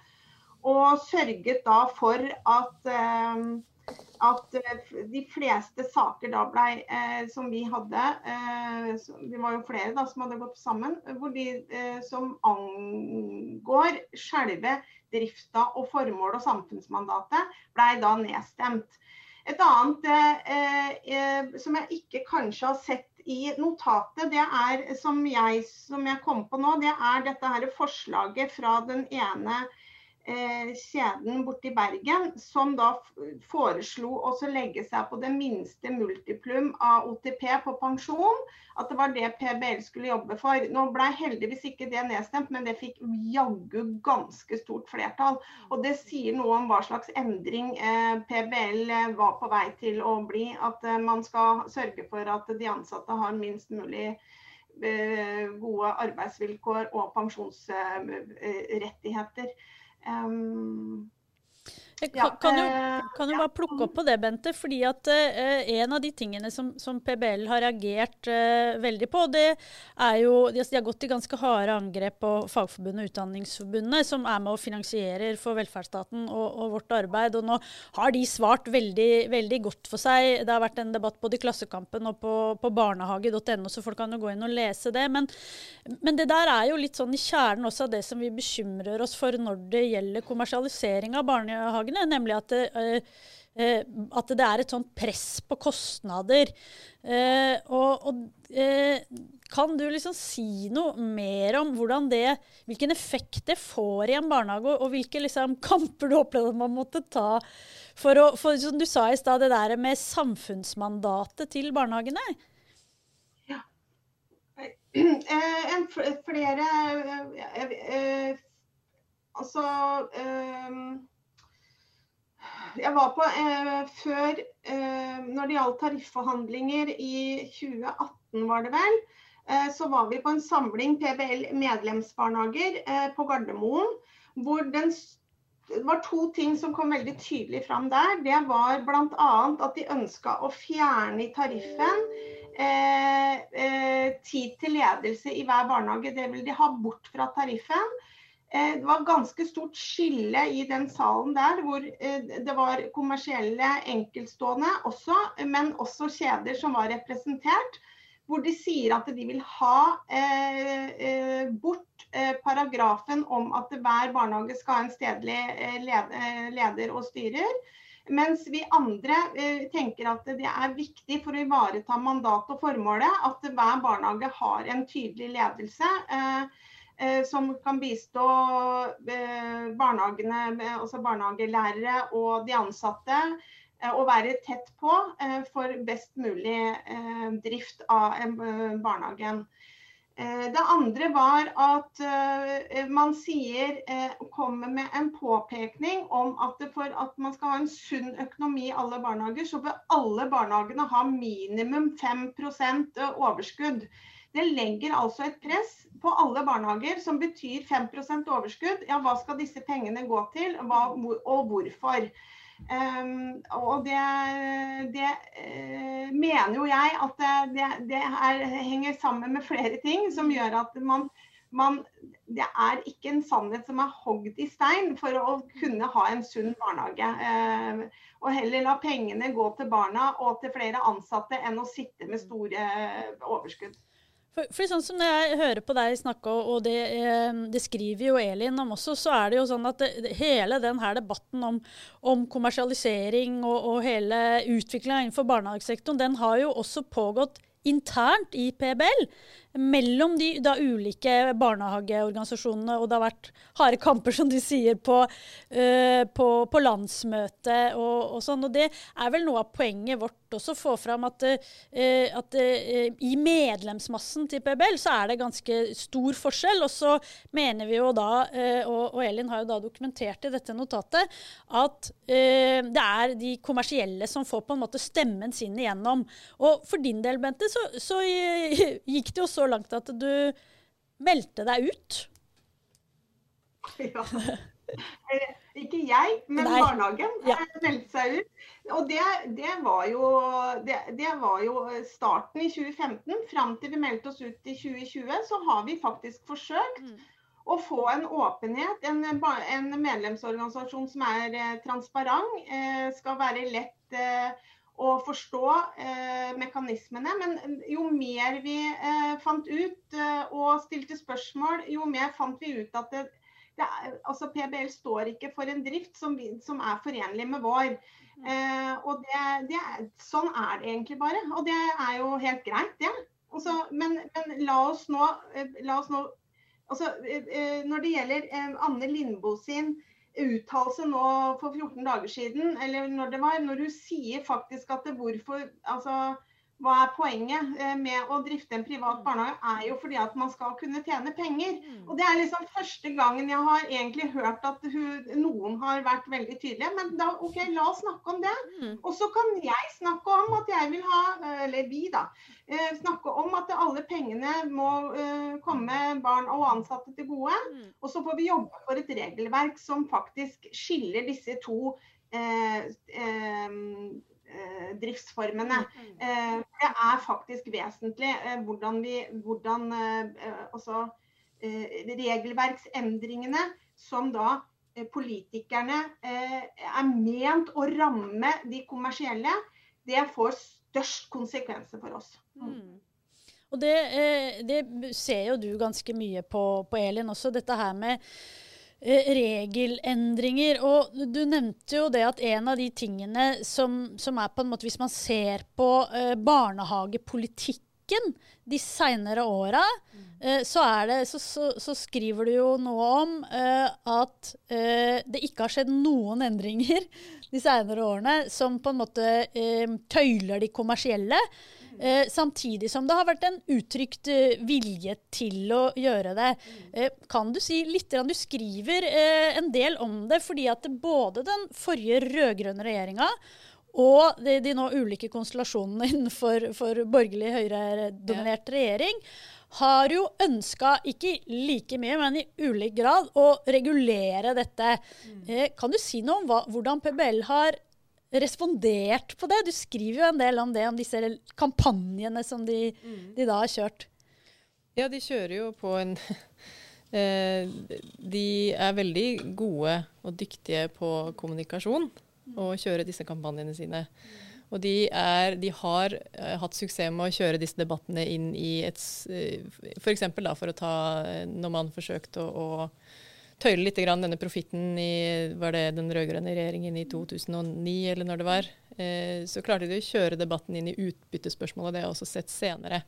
og sørget da for at eh, at eh, de fleste saker da ble, eh, som vi hadde, eh, det var jo flere da som hadde gått sammen, hvor de eh, som angår selve drifta og formål og samfunnsmandatet, ble da nedstemt. Et annet eh, eh, som jeg ikke kanskje har sett i notatet, det er som jeg, som jeg kom på nå, det er dette her forslaget fra den ene Eh, kjeden borti Bergen, som da foreslo å legge seg på det minste multiplum av OTP på pensjon. At det var det PBL skulle jobbe for. Nå ble heldigvis ikke det nedstemt, men det fikk jaggu ganske stort flertall. Og det sier noe om hva slags endring eh, PBL eh, var på vei til å bli. At man skal sørge for at de ansatte har minst mulig gode arbeidsvilkår og pensjonsrettigheter. Um, Jeg kan, kan, du, eh, kan, du, bare plukke opp på det, Bente? fordi at uh, En av de tingene som, som PBL har reagert uh, veldig på, det er jo De har gått i ganske harde angrep på Fagforbundet og Utdanningsforbundet, som er med og finansierer for velferdsstaten og, og, vårt arbeid. og Nå har de svart veldig, veldig godt for seg. Det har vært en debatt både i Klassekampen og på, på barnehage.no, så folk kan jo gå inn og lese det. Men, men det der er jo litt sånn i kjernen også av det som vi bekymrer oss for når det gjelder kommersialisering av barnehagen forslagene, nemlig at det, uh, at det er et sånt press på kostnader. Uh, og, og kan du liksom si noe mer om det, hvilken effekt det får i en barnehage, og, hvilke liksom, kamper du opplevde man måtte ta for å for, Som du sa i stad, det der med samfunnsmandatet til barnehagene? Ja. En, flere Altså jeg var på eh, før eh, Når det gjaldt tarifforhandlinger i 2018, var det vel, eh, så var vi på en samling PBL medlemsbarnehager eh, på Gardermoen. Hvor den, det var to ting som kom veldig tydelig fram der. Det var bl.a. at de ønska å fjerne i tariffen eh, eh, tid til ledelse i hver barnehage. Det vil de ha bort fra tariffen. Eh, det var ganske stort skille i den salen der, hvor eh, det var kommersielle enkeltstående også, men også kjeder som var representert. Hvor de sier at de vil ha eh, bort paragrafen om at hver barnehage skal ha en stedlig leder og styrer. Mens vi andre tenker at det er viktig for å ivareta mandatet og formålet at hver barnehage har en tydelig ledelse. Eh, som kan bistå eh, barnehagene, altså barnehagelærere og de ansatte. Eh, og være tett på for best mulig drift av barnehagen. Det andre var at man sier, kommer med en påpekning om at for at man skal ha en sunn økonomi i alle barnehager, så bør alle barnehagene ha minimum 5% overskudd. Det legger altså et press på alle barnehager som betyr 5% overskudd. Ja, hva skal disse pengene gå til, hva, og hvorfor? Um, og det, det uh, mener jo jeg at det, det er, henger sammen med flere ting som gjør at man, man, Det er ikke en sannhet som er hogd i stein for å kunne ha en sunn barnehage. Uh, og heller la pengene gå til barna og til flere ansatte enn å sitte med store uh, overskudd. For, for, sånn som jeg hører på deg snakke, og det, eh, det, skriver jo Elin om også, så er det jo sånn at det, hele denne debatten om, om kommersialisering og, og hele utviklinga innenfor barnehagesektoren, den har jo også pågått internt i PBL mellom de da, ulike barnehageorganisasjonene. Og det har vært harde kamper, som du sier, på, uh, på, på landsmøtet og, og, sånn. Og det er vel noe av poenget vårt også, å få fram at, uh, at uh, i medlemsmassen til PBL så er det ganske stor forskjell. Og så mener vi jo da, og, og, Elin har jo da dokumentert i dette notatet, at det er de kommersielle som får på en måte stemmen sin igjennom. Og for din del, Bente, så, så gikk det jo så så langt at du meldte deg ut. Ja. Ikke jeg, men Nei. barnehagen ja. meldte seg ut. Og det, det, var jo, det, det, var jo, starten i 2015. Fram til vi meldte oss ut i 2020, så har vi faktisk forsøkt mm. å få en åpenhet. En, en medlemsorganisasjon som er eh, transparent, eh, skal være lett eh, å forstå eh, mekanismene. Men jo mer vi eh, fant ut eh, og stilte spørsmål, jo mer fant vi ut at det, det er, altså PBL står ikke for en drift som, vi, som er forenlig med vår. Eh, og det, det er, Sånn er det egentlig bare. Og det er jo helt greit, det. Ja. Altså, men, men, la oss nå, eh, la oss nå altså, eh, Når det gjelder Anne Lindboe sin uttalelse nå for 14 dager siden, eller når det var, når hun sier faktisk at det hvorfor altså hva er poenget eh, med å drifte en privat mm. barnehage, er jo fordi at man skal kunne tjene penger. Mm. Og Det er liksom første gangen jeg har egentlig hørt at hun, noen har vært veldig tydelige. Men da, ok, la oss snakke om det. Mm. Og så kan jeg snakke om at jeg vil ha, eller vi da, eh, snakke om at alle pengene må komme barn og ansatte til gode. Og så får vi jobbe for et regelverk som faktisk skiller disse to uh, Eh, driftsformene. Mm. Eh, det er faktisk vesentlig eh, hvordan vi hvordan, også, regelverksendringene som da politikerne er ment å ramme de kommersielle, det får størst konsekvenser for oss. Mm. Og det, det, ser jo du ganske mye på, på Elin også, dette her med Eh, regelendringer. Og du nevnte jo det at en av de tingene som, som er på en måte Hvis man ser på uh, barnehagepolitikken de seinere åra, uh, så, så, så, så, skriver du jo noe om at det ikke har skjedd noen endringer de seinere årene som på en måte tøyler de kommersielle. Eh, samtidig som det har vært en uttrykt eh, vilje til å gjøre det. Eh, kan du si litt Du skriver eh, en del om det, fordi at både den forrige rød-grønne regjeringa og de, de, nå ulike konstellasjonene innenfor for borgerlig høyredominert regjering har jo ønska, ikke like mye, men i ulik grad, å regulere dette. Mm. Eh, kan du si noe om hva, hvordan PBL har respondert på det? Du skriver jo en del om det, om disse kampanjene som de, mm. de da har kjørt. Ja, de kjører jo på en eh, De er veldig gode og dyktige på kommunikasjon og kjøre disse kampanjene sine. Og de, er, de har uh, hatt suksess med å kjøre disse debattene inn i et F.eks. For, for å ta Når man forsøkte å, å tøyle litt grann denne profitten i var det den rød-grønne regjeringen i 2009, eller når det var, eh, så klarte de å kjøre debatten inn i utbyttespørsmålet. Det har jeg også sett senere.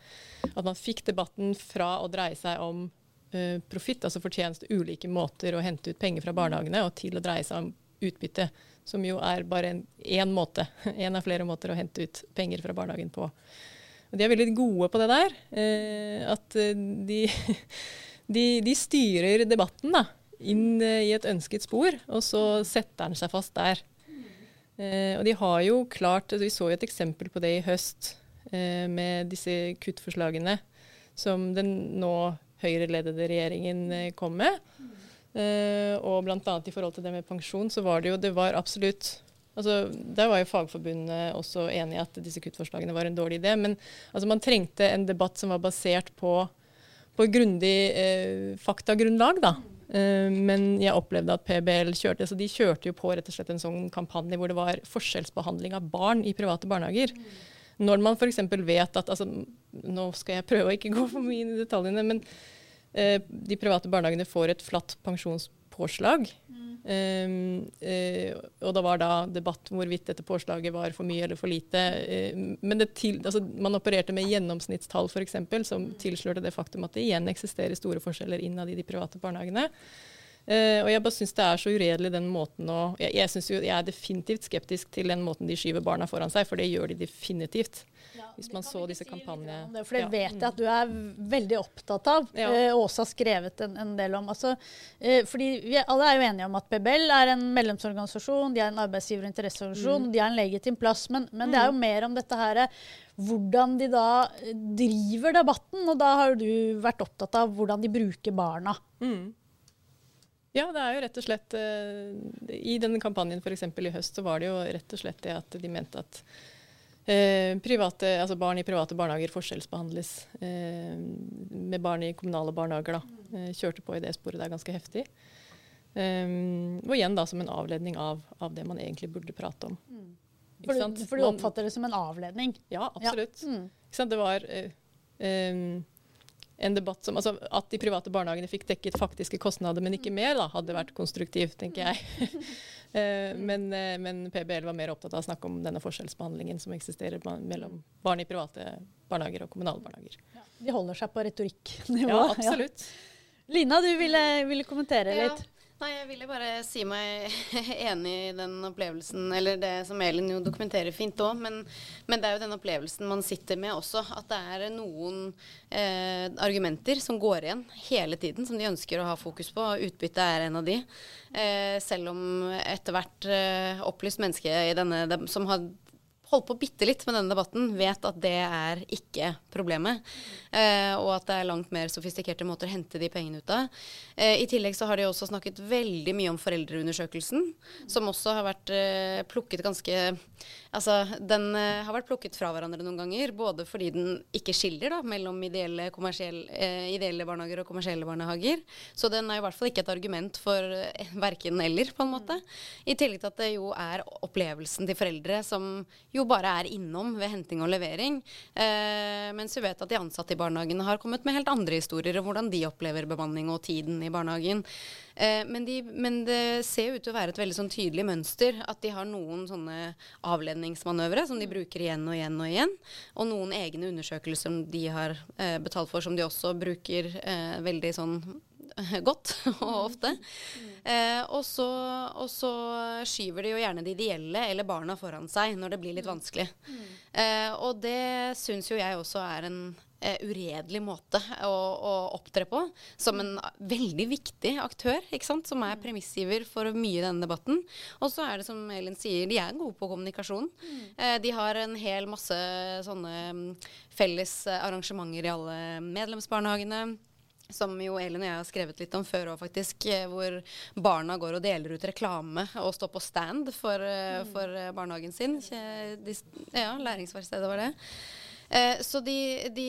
At man fikk debatten fra å dreie seg om eh, profitt, altså fortjeneste, ulike måter å hente ut penger fra barnehagene, og til å dreie seg om utbytte, som jo er bare én måte. En av flere måter å hente ut penger fra barnehagen på. Og de er veldig gode på det der. Eh, at de, de, de styrer debatten, da inn eh, i et ønsket spor, og så setter den seg fast der. Eh, og de har jo klart Vi så jo et eksempel på det i høst eh, med disse kuttforslagene som den nå Høyre-ledede regjeringen eh, kom med. Eh, og bl.a. i forhold til det med pensjon, så var det jo det var absolutt altså Der var jo Fagforbundet også enig i at disse kuttforslagene var en dårlig idé. Men altså, man trengte en debatt som var basert på, på grundig uh, faktagrunnlag. da. Uh, men jeg opplevde at PBL kjørte så de kjørte jo på rett og slett en sånn kampanje hvor det var forskjellsbehandling av barn i private barnehager. Når man f.eks. vet at altså, Nå skal jeg prøve å ikke gå for mye inn i detaljene, men eh, de private barnehagene får et flatt pensjonspåslag. Mm. Um, uh, og det var da debatt om hvorvidt dette påslaget var for mye eller for lite. Uh, men til, altså, man opererte med gjennomsnittstall f.eks. som mm. tilslørte det faktum at det igjen eksisterer store forskjeller innad i de private barnehagene. Uh, og jeg bare syns det er så uredelig den måten å jeg, jeg, jo, jeg, er definitivt skeptisk til den måten de skyver barna foran seg, for det gjør de definitivt. Ja, Hvis man så disse kampanjene. For det ja. vet jeg at du er veldig opptatt av, ja. uh, og også har skrevet en, en del om. Altså, uh, fordi vi alle er jo enige om at PBL er en medlemsorganisasjon, de er en arbeidsgiver- og interesseorganisasjon, mm. de er en legitim plass. Men, men mm. det er jo mm. mer om dette her hvordan de da driver debatten. Og da har du vært opptatt av hvordan de bruker barna. Mm. Ja, det er jo rett og slett uh, I denne kampanjen f.eks. i høst så var det jo rett og slett det at de mente at uh, private, altså barn i private barnehager forskjellsbehandles uh, med barn i kommunale barnehager. da. kjørte på i det sporet der ganske heftig. Um, og igjen da som en avledning av, av, det man egentlig burde prate om. Mm. For, du, for, du, oppfatter det som en avledning? Ja, absolutt. Ja. Mm. Det var um, en debatt som altså, At de private barnehagene fikk dekket faktiske kostnader, men ikke mer, da, hadde vært konstruktivt, tenker jeg. uh, men, uh, men, PBL var mer opptatt av å snakke om denne forskjellsbehandlingen som eksisterer mellom barn i private barnehager og kommunale barnehager. Ja, de holder seg på retorikknivå. Ja, absolutt. Ja. Lina, du ville, ville kommentere litt? Nei, jeg ville bare si meg enig i den opplevelsen, eller det som Elin jo dokumenterer fint òg, men, men, det er jo den opplevelsen man sitter med også. At det er noen eh, argumenter som går igjen hele tiden, som de ønsker å ha fokus på. og Utbytte er en av de. Eh, selv om etter hvert eh, opplyst menneske denne, som har holdt på bitte litt med denne debatten, vet at det er ikke problemet. Eh, og at det er langt mer sofistikerte måter å hente de pengene ut av. Eh, I tillegg så har de også snakket veldig mye om foreldreundersøkelsen, som også har vært eh, plukket ganske Altså, den uh, har vært plukket fra hverandre noen ganger. Både fordi den ikke skiller da, mellom ideelle, uh, ideelle, barnehager og kommersielle barnehager. Så den er i hvert fall ikke et argument for uh, verken eller, på en måte. I tillegg til at det jo er opplevelsen til foreldre som jo bare er innom ved henting og levering. Eh, mens vi vet at de ansatte i barnehagen har kommet med helt andre historier om hvordan de opplever bemanning og tiden i barnehagen. Eh, men, de, men, det ser ut til å være et veldig sånn tydelig mønster. At de har noen sånne avledningsmanøvre som de bruker igjen og igjen og igjen. Og noen egne undersøkelser som de har eh, betalt for, som de også bruker eh, veldig sånn godt og ofte. Eh, og, så, og, så, skyver de jo gjerne de ideelle eller barna foran seg når det blir litt vanskelig. Eh, og det syns jo jeg også er en eh, uredelig måte å, å, opptre på. Som en veldig viktig aktør, ikke sant? som er premissgiver for mye i denne debatten. Og så er det som Elin sier, de er gode på kommunikasjon. Mm. Eh, de har en hel masse sånne mm, felles arrangementer i alle medlemsbarnehagene som jo Elin og jeg har skrevet litt om før òg, faktisk. Eh, hvor barna går og deler ut reklame og står på stand for, eh, for eh, barnehagen sin. Ja, læringsverkstedet var det. Eh, de, de,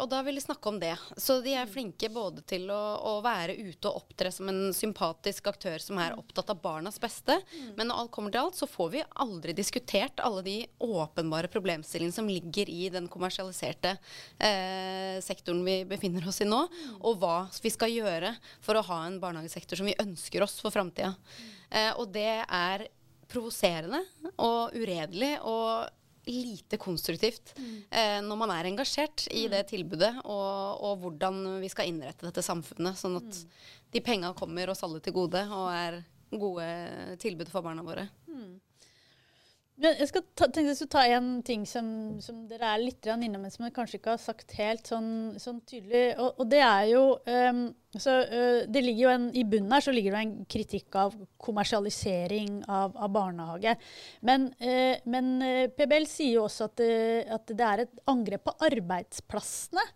og da vil de snakke om det. Så de er flinke både til å, å, være ute og opptre som en sympatisk aktør som er opptatt av barnas beste. Mm. Men når alt kommer til alt, så får vi aldri diskutert alle de åpenbare problemstillingene som ligger i den kommersialiserte eh, sektoren vi befinner oss i nå, mm. og hva vi skal gjøre for å ha en barnehagesektor som vi ønsker oss for framtida. Mm. Eh, og det er provoserende og uredelig. og lite konstruktivt mm. eh, når man er engasjert i det mm. tilbudet, og, og, hvordan vi skal innrette dette samfunnet, sånn at mm. de penga kommer oss alle til gode og er gode tilbud for barna våre. Mm. Jeg skal ta, tenkte skulle ta en ting som, som dere er litt innom, men som dere kanskje ikke har sagt helt sånn, sånn tydelig. Og, og, det er jo um, så, uh, det ligger jo en, I bunnen her så ligger det en kritikk av kommersialisering av, av barnehage. Men, uh, men uh, PBL sier jo også at, at, det er et angrep på arbeidsplassene.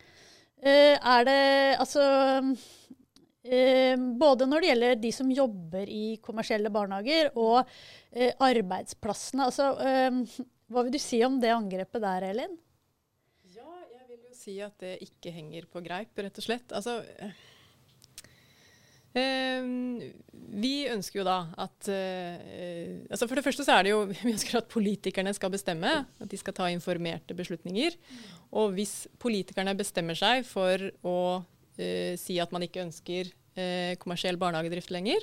Eh, er det altså eh, Både når det gjelder de som jobber i kommersielle barnehager, og eh, arbeidsplassene. Altså, eh, hva vil du si om det angrepet der, Elin? Ja, jeg vil jo si at det ikke henger på greip, rett og slett. Altså, eh, vi ønsker jo da at eh, altså For det første så er det jo Vi ønsker at politikerne skal bestemme. At de skal ta informerte beslutninger. Og hvis politikerne bestemmer seg for å uh, si at man ikke ønsker kommersiell barnehagedrift lenger,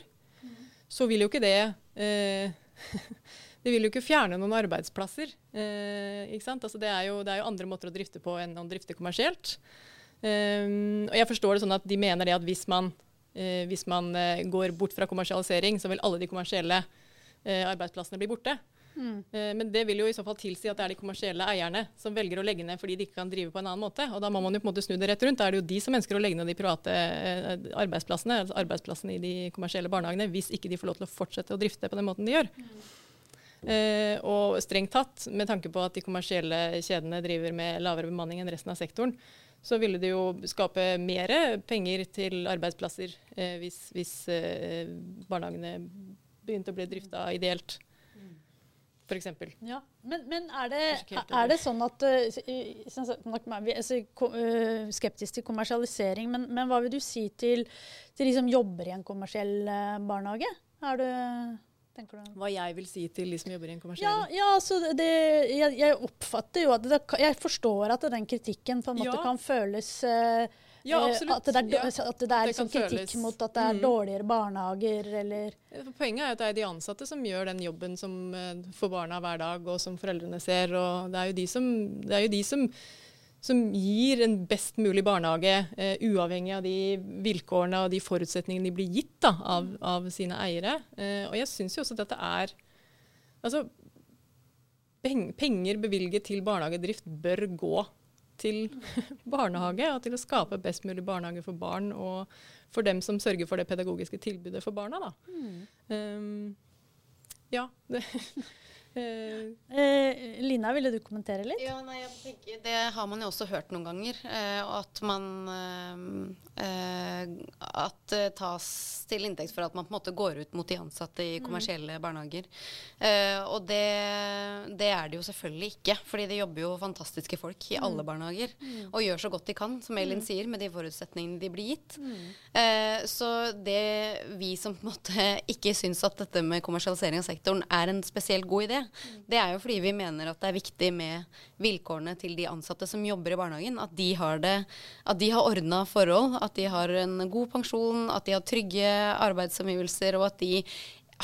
så vil jo ikke det Det vil jo ikke fjerne noen arbeidsplasser. ikke sant? Altså det, er jo, det, er jo, andre måter å drifte på enn å drifte kommersielt. Um, og jeg forstår det sånn at de mener det at hvis man eh, hvis man eh, går bort fra kommersialisering, så vil alle de kommersielle eh, arbeidsplassene bli borte. Mm. Eh, men det vil jo i så fall tilsi at det er de kommersielle eierne som velger å legge ned fordi de ikke kan drive på en annen måte. Og da må man jo på en måte snu det rett rundt. Da er det jo de som ønsker å legge ned de private eh, arbeidsplassene, altså arbeidsplassene i de kommersielle barnehagene, hvis ikke de får lov til å fortsette å drifte på den måten de gjør. Mm. Eh, og strengt tatt, med tanke på at de kommersielle kjedene driver med lavere bemanning enn resten av sektoren, så ville det jo skape mer penger til arbeidsplasser eh, hvis, hvis eh, barnehagene begynte å bli drifta ideelt. F.eks. Ja, men, men er, det, er, det, sånn at uh, Vi er uh, skeptiske til kommersialisering, men, men, hva vil du si til, til de som jobber i en kommersiell uh, barnehage? Er du hva jeg vil si til de som jobber i en kommersiell Ja, ja altså det, jeg, jeg, oppfatter jo at det, Jeg forstår at den kritikken på en måte ja. kan føles uh, ja, absolutt. At det er, ja. at det er det liksom kritikk føles. mot at det er mm. dårligere barnehager, eller Poenget er at det er de ansatte som gjør den jobben som, for barna hver dag, og som foreldrene ser. og Det er jo de som, det jo de som som gir en best mulig barnehage, uh, uavhengig av de vilkårene og de forutsetningene de blir gitt da, av, av, sine eiere. Uh, og jeg syns jo også at dette er Altså, penger bevilget til barnehagedrift bør gå til barnehage, og til å skape best mulig barnehage for barn og for dem som sørger for det pedagogiske tilbudet for barna. Da. Mm. Um, ja. Det Eh, eh, Lina, ville du kommentere litt? Ja, nei, jeg tenker, Det har man jo også hørt noen ganger. Eh, at man eh, At det tas til inntekt for at man på en måte går ut mot de ansatte i mm. kommersielle mm. barnehager. Eh, og det, det, er det jo selvfølgelig ikke. Fordi det jobber jo fantastiske folk i mm. alle barnehager. Mm. Og gjør så godt de kan, som Elin mm. sier, med de forutsetningene de blir gitt. Mm. Eh, så det vi som på en måte ikke syns at dette med kommersialisering av sektoren er en spesielt god idé, det er jo fordi vi mener at det er viktig med vilkårene til de ansatte som jobber i barnehagen. At de har, det, at de har ordna forhold, at de har en god pensjon, at de har trygge arbeidsomgivelser, og at de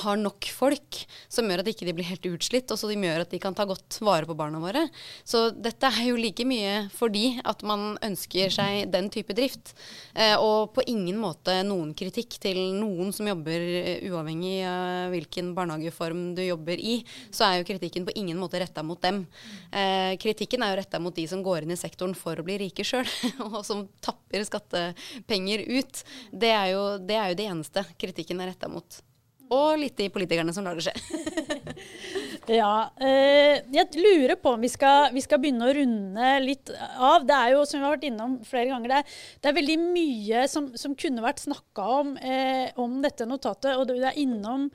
har nok folk som gjør at de ikke blir helt utslitt, og så de gjør at de kan ta godt vare på barna våre. Så dette er jo like mye fordi at man ønsker seg den type drift. Eh, og på ingen måte noen kritikk til noen som jobber uh, uavhengig av hvilken barnehageform du jobber i, så er jo kritikken på ingen måte retta mot dem. Eh, kritikken er jo retta mot de som går inn i sektoren for å bli rike sjøl, og som tapper skattepenger ut. Det er, jo, det er jo det eneste kritikken er retta mot. Og litt de politikerne som lar det skje. ja. Eh, jeg lurer på om vi skal, vi skal, begynne å runde litt av. Det er jo, som vi har vært innom flere ganger, det, det er veldig mye som, som kunne vært snakka om, eh, om dette notatet. Og du er innom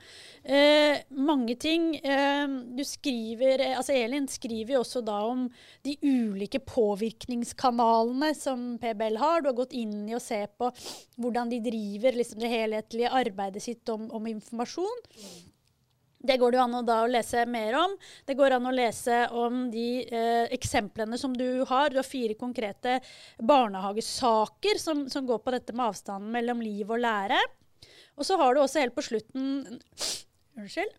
Eh, mange ting. Eh, du skriver, eh, altså Elin skriver jo også da om de ulike påvirkningskanalene som PBL har. Du har gått inn i å se på hvordan de driver liksom, det helhetlige arbeidet sitt om, om informasjon. Det går det an å, da, å lese mer om. Det går an å lese om de eh, eksemplene som du har. Du har fire konkrete barnehagesaker som, som går på dette med avstanden mellom liv og lære. Og så har du også helt på slutten Unnskyld?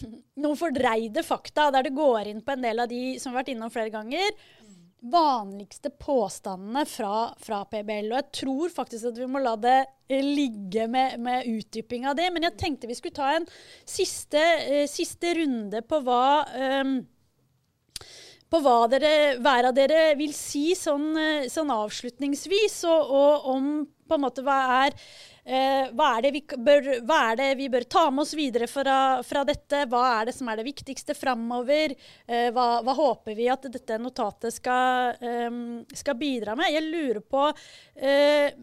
Noen fordreide fakta der du går inn på en del av de som har vært innom flere ganger. Vanligste påstandene fra, fra PBL. Og jeg tror faktisk at vi må la det eh, ligge med, med utdyping av det. Men jeg tenkte vi skulle ta en siste, uh, siste runde på hva um, på hva dere, hver av dere vil si sånn, sånn avslutningsvis, og, og, om på en måte hva er Eh, hva, er bør, hva, er det vi bør, ta med oss videre fra, fra dette? Hva er det som er det viktigste framover? Eh, hva, hva, håper vi at dette notatet skal, eh, skal bidra med? Jeg lurer på eh,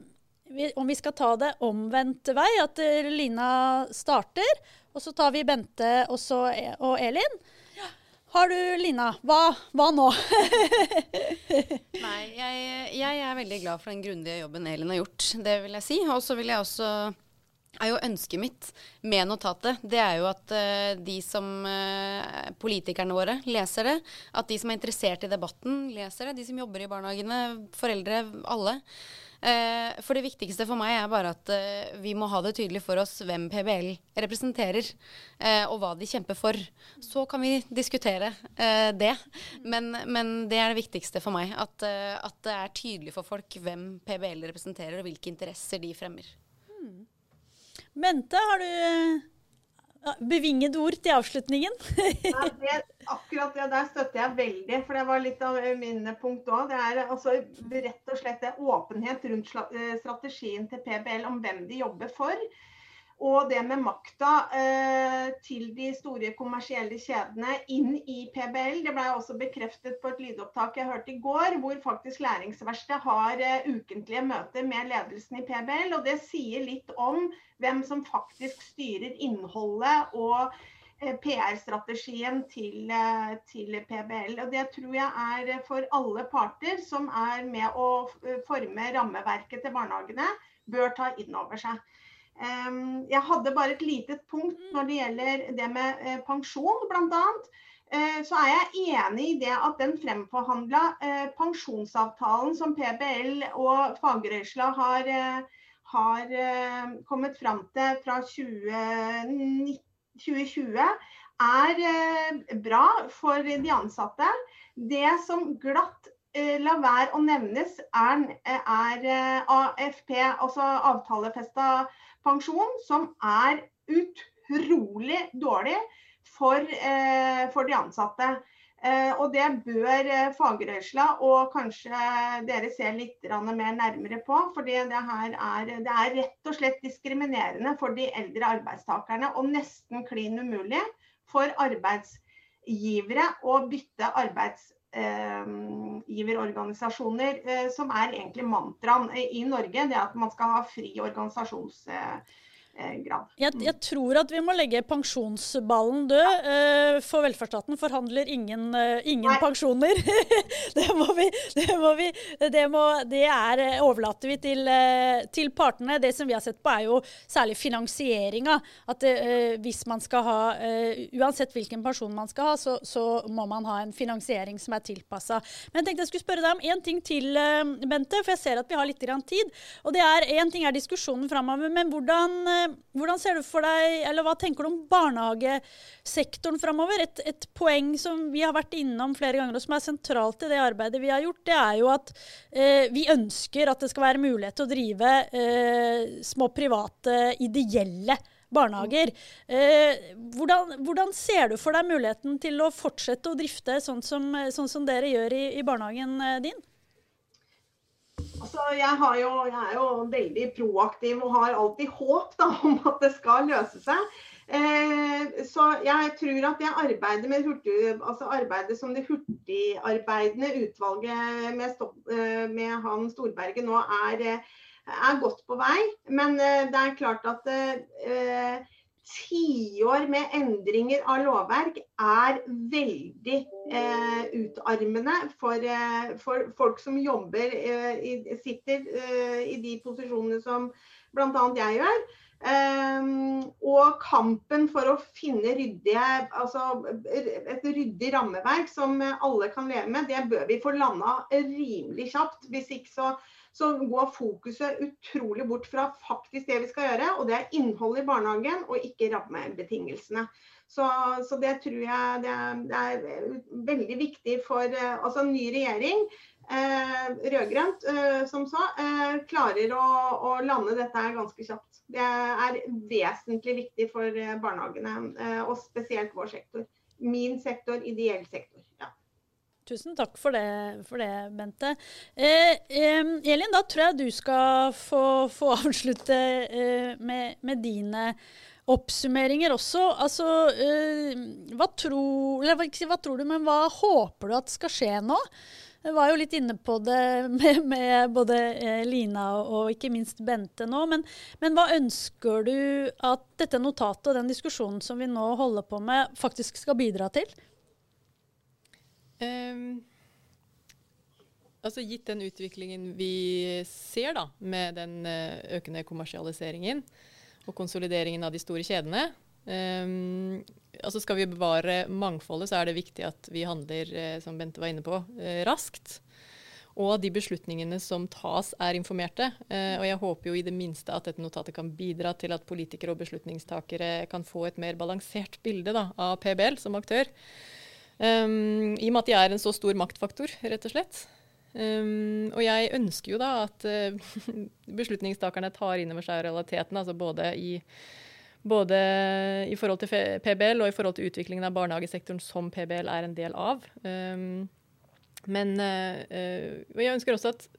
om vi skal ta det omvendt vei, at Lina starter, og så tar vi Bente og, så, og Elin. Har du, Lina, hva, hva nå? Nei, jeg, jeg, er veldig glad for den grundige jobben Elin har gjort. Det vil jeg si. Og så vil jeg også er jo Ønsket mitt med notatet det er jo at uh, de som uh, politikerne våre leser det. At de som er interessert i debatten, leser det. De som jobber i barnehagene, foreldre, alle. Eh, for det viktigste for meg er bare at eh, vi må ha det tydelig for oss hvem PBL representerer, eh, og hva de kjemper for. Så kan vi diskutere det. Men, men, det er det viktigste for meg. At, at, det er tydelig for folk hvem PBL representerer, og hvilke interesser de fremmer. Mente, Bente, har du Bevinget ord til avslutningen. ja, det, akkurat det der støtter jeg veldig, for det var litt av mine punkt òg. Det er altså rett og slett åpenhet rundt eh, strategien til PBL om hvem de jobber for. Og det med makta eh, til de store kommersielle kjedene inn i PBL. Det ble også bekreftet på et lydopptak jeg hørte i går, hvor faktisk Læringsverkstedet har eh, ukentlige møter med ledelsen i PBL. Og det sier litt om hvem som faktisk styrer innholdet og eh, PR-strategien til, eh, til, PBL. Og Det tror jeg er for alle parter som er med å eh, forme rammeverket til barnehagene, bør ta inn over seg. Jeg hadde bare et lite punkt når det gjelder det med eh, pensjon, bl.a. Eh, så er jeg enig i det at den fremforhandla eh, pensjonsavtalen som PBL og fagrørsla har, har kommet fram til fra 2020, er bra for de ansatte. Det som glatt la være å nevnes, er, er AFP, altså avtalefesta pensjon som er utrolig dårlig for, eh, for de ansatte. Eh, og det bør eh, fagrørsla og kanskje dere se litt mer nærmere på. For det, er, det er rett og slett diskriminerende for de eldre arbeidstakerne. Og nesten klin umulig for arbeidsgivere å bytte arbeidstakere arbeidsgiverorganisasjoner, eh, eh, som er egentlig mantraen i Norge. Det er at man skal ha fri organisasjons Eh, grad. Jeg, jeg, tror at vi må legge pensjonsballen død. Uh, for velferdsstaten forhandler ingen, uh, ingen pensjoner. det må vi Det, må vi, det, må, det er, overlater vi til, til, partene. Det som vi har sett på, er jo særlig finansieringa. At hvis man skal ha Uansett hvilken pensjon man skal ha, så, så, må man ha en finansiering som er tilpassa. Men jeg tenkte jeg skulle spørre deg om én ting til, Bente, for jeg ser at vi har litt tid. Og det er Én ting er diskusjonen framover, men hvordan hvordan ser du for deg, eller hva tenker du om barnehagesektoren framover? Et, et, poeng som vi har vært innom flere ganger, og som er sentralt i det arbeidet vi har gjort, det er jo at eh, vi ønsker at det skal være mulighet til å drive eh, små private, ideelle barnehager. Eh, hvordan, hvordan, ser du for deg muligheten til å fortsette å drifte sånn som, sånn som dere gjør i, i barnehagen eh, din? Altså, jeg, jo, jeg, er jo veldig proaktiv og har alltid håp da, om at det skal løse seg. Eh, så jeg tror at det arbeidet med hurtig, altså arbeidet som det hurtigarbeidende utvalget med, eh, med han Storberget nå er, er, godt på vei. Men eh, det er klart at eh, tiår med endringer av lovverk er veldig eh, utarmende for, eh, for, folk som jobber, eh, sitter eh, i de posisjonene som bl.a. jeg gjør. Um, og kampen for å finne ryddige, altså et ryddig rammeverk som alle kan leve med, det bør vi få landa rimelig kjapt. Hvis ikke så så går fokuset utrolig bort fra faktisk det vi skal gjøre, og det er innholdet i barnehagen og ikke rammebetingelsene. Så, så det tror jeg det er, det er, veldig viktig for eh, altså en ny regjering, eh, rød-grønt eh, som sa, eh, klarer å, å, lande dette her ganske kjapt. Det er vesentlig viktig for eh, barnehagene, eh, og spesielt vår sektor. Min sektor, ideell sektor. Tusen takk for det, for det Bente. Eh, eh, Elin, da tror jeg du skal få, få avslutte eh, med, med, dine oppsummeringer også. Altså, eh, hva, tror, eller, hva tror du, men hva håper du at skal skje nå? Jeg var jo litt inne på det med, med både eh, Lina og, og, ikke minst Bente nå. Men, men, hva ønsker du at dette notatet og den diskusjonen som vi nå holder på med, faktisk skal bidra til? Um, altså Gitt den utviklingen vi ser da, med den eh, økende kommersialiseringen og konsolideringen av de store kjedene, um, altså skal vi bevare mangfoldet, så er det viktig at vi handler, eh, som Bente var inne på, eh, raskt. Og de beslutningene som tas, er informerte. Og jeg håper jo i det minste at dette notatet kan bidra til at politikere og beslutningstakere kan få et mer balansert bilde da, av PBL som aktør. Um, I og med at de er en så stor maktfaktor, rett og slett. Um, og jeg ønsker jo da at uh, beslutningstakerne tar inn over seg realiteten, altså både i, både i forhold til PBL og i forhold til utviklingen av barnehagesektoren som PBL er en del av. Um, men uh, uh, jeg ønsker også at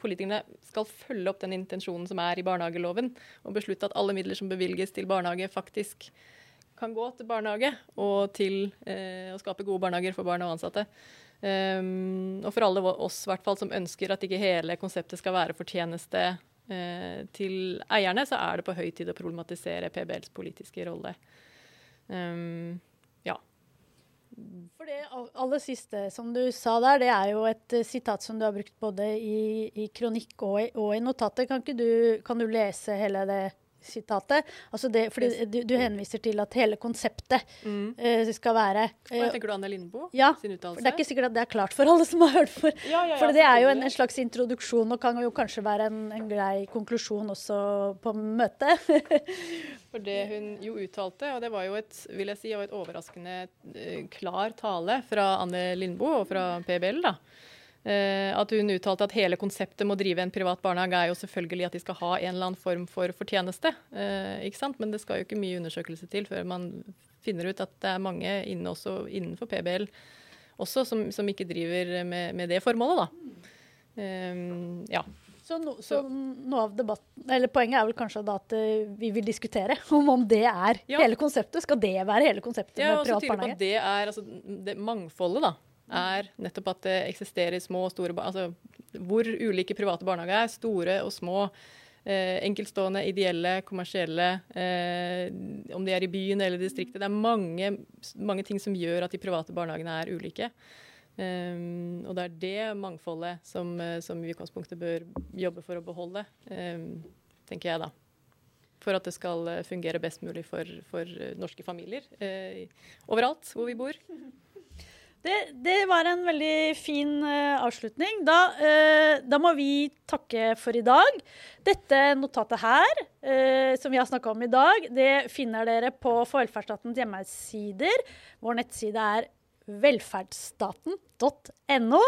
politikerne skal følge opp den intensjonen som er i barnehageloven, og beslutte at alle midler som bevilges til barnehage, faktisk kan gå til barnehage og til eh, å skape gode barnehager for barn og ansatte. Um, og for alle oss som ønsker at ikke hele konseptet skal være fortjeneste eh, til eierne, så er det på høy tid å problematisere PBLs politiske rolle. Um, ja. For det aller siste som du sa der, det er jo et uh, sitat som du har brukt både i, i kronikk og i, og i notatet. Kan, du, kan du lese hele det sitatet. Altså det, fordi du, du, henviser til at hele konseptet mm. uh, skal være uh, Tenker du Anne Lindboe ja, sin uttalelse? Det er ikke sikkert at det er klart for alle som har hørt for. Ja, ja, for det er jo en, en, slags introduksjon og kan jo kanskje være en, en grei konklusjon også på møtet. for det hun jo uttalte, og det var jo et, vil jeg si, et overraskende uh, klar tale fra Anne Lindboe og fra PBL. da. Uh, at hun uttalte at hele konseptet med å drive en privat barnehage er jo selvfølgelig at de skal ha en eller annen form for fortjeneste. Uh, ikke sant? Men det skal jo ikke mye undersøkelse til før man finner ut at det er mange inne også, innenfor PBL også som, som ikke driver med, med, det formålet, da. Um, ja. Så, no, så, noe av debatten, eller Poenget er vel kanskje at vi vil diskutere om, om det er ja. hele konseptet. Skal det være hele konseptet ja, med privat barnehage? Ja, og så på at det er altså, det mangfoldet, da er nettopp at det eksisterer små og store Altså hvor ulike private barnehager er. Store og små. Eh, enkeltstående, ideelle, kommersielle. Eh, om de er i byen eller distriktet. Det er mange, mange, ting som gjør at de private barnehagene er ulike. Um, og det er det mangfoldet som, som vi i utgangspunktet bør jobbe for å beholde, um, tenker jeg da. For at det skal fungere best mulig for, for norske familier uh, overalt hvor vi bor. Det, det, var en veldig fin uh, avslutning. Da, uh, da, må vi takke for i dag. Dette notatet her, uh, som vi har snakka om i dag, det finner dere på Velferdsstatens hjemmesider. Vår nettside er velferdsstaten.no.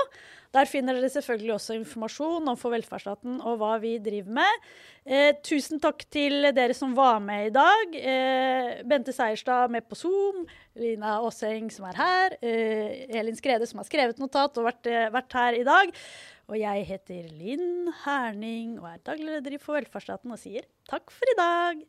Der finner dere selvfølgelig også informasjon om for velferdsstaten og hva vi driver med. Eh, tusen takk til dere som var med i dag. Eh, Bente Seierstad med på Zoom. Lina Aaseng som er her. Eh, Elin Skrede som har skrevet notat og vært, eh, vært her i dag. Og jeg heter Linn Herning og er daglig leder i For velferdsstaten og sier takk for i dag.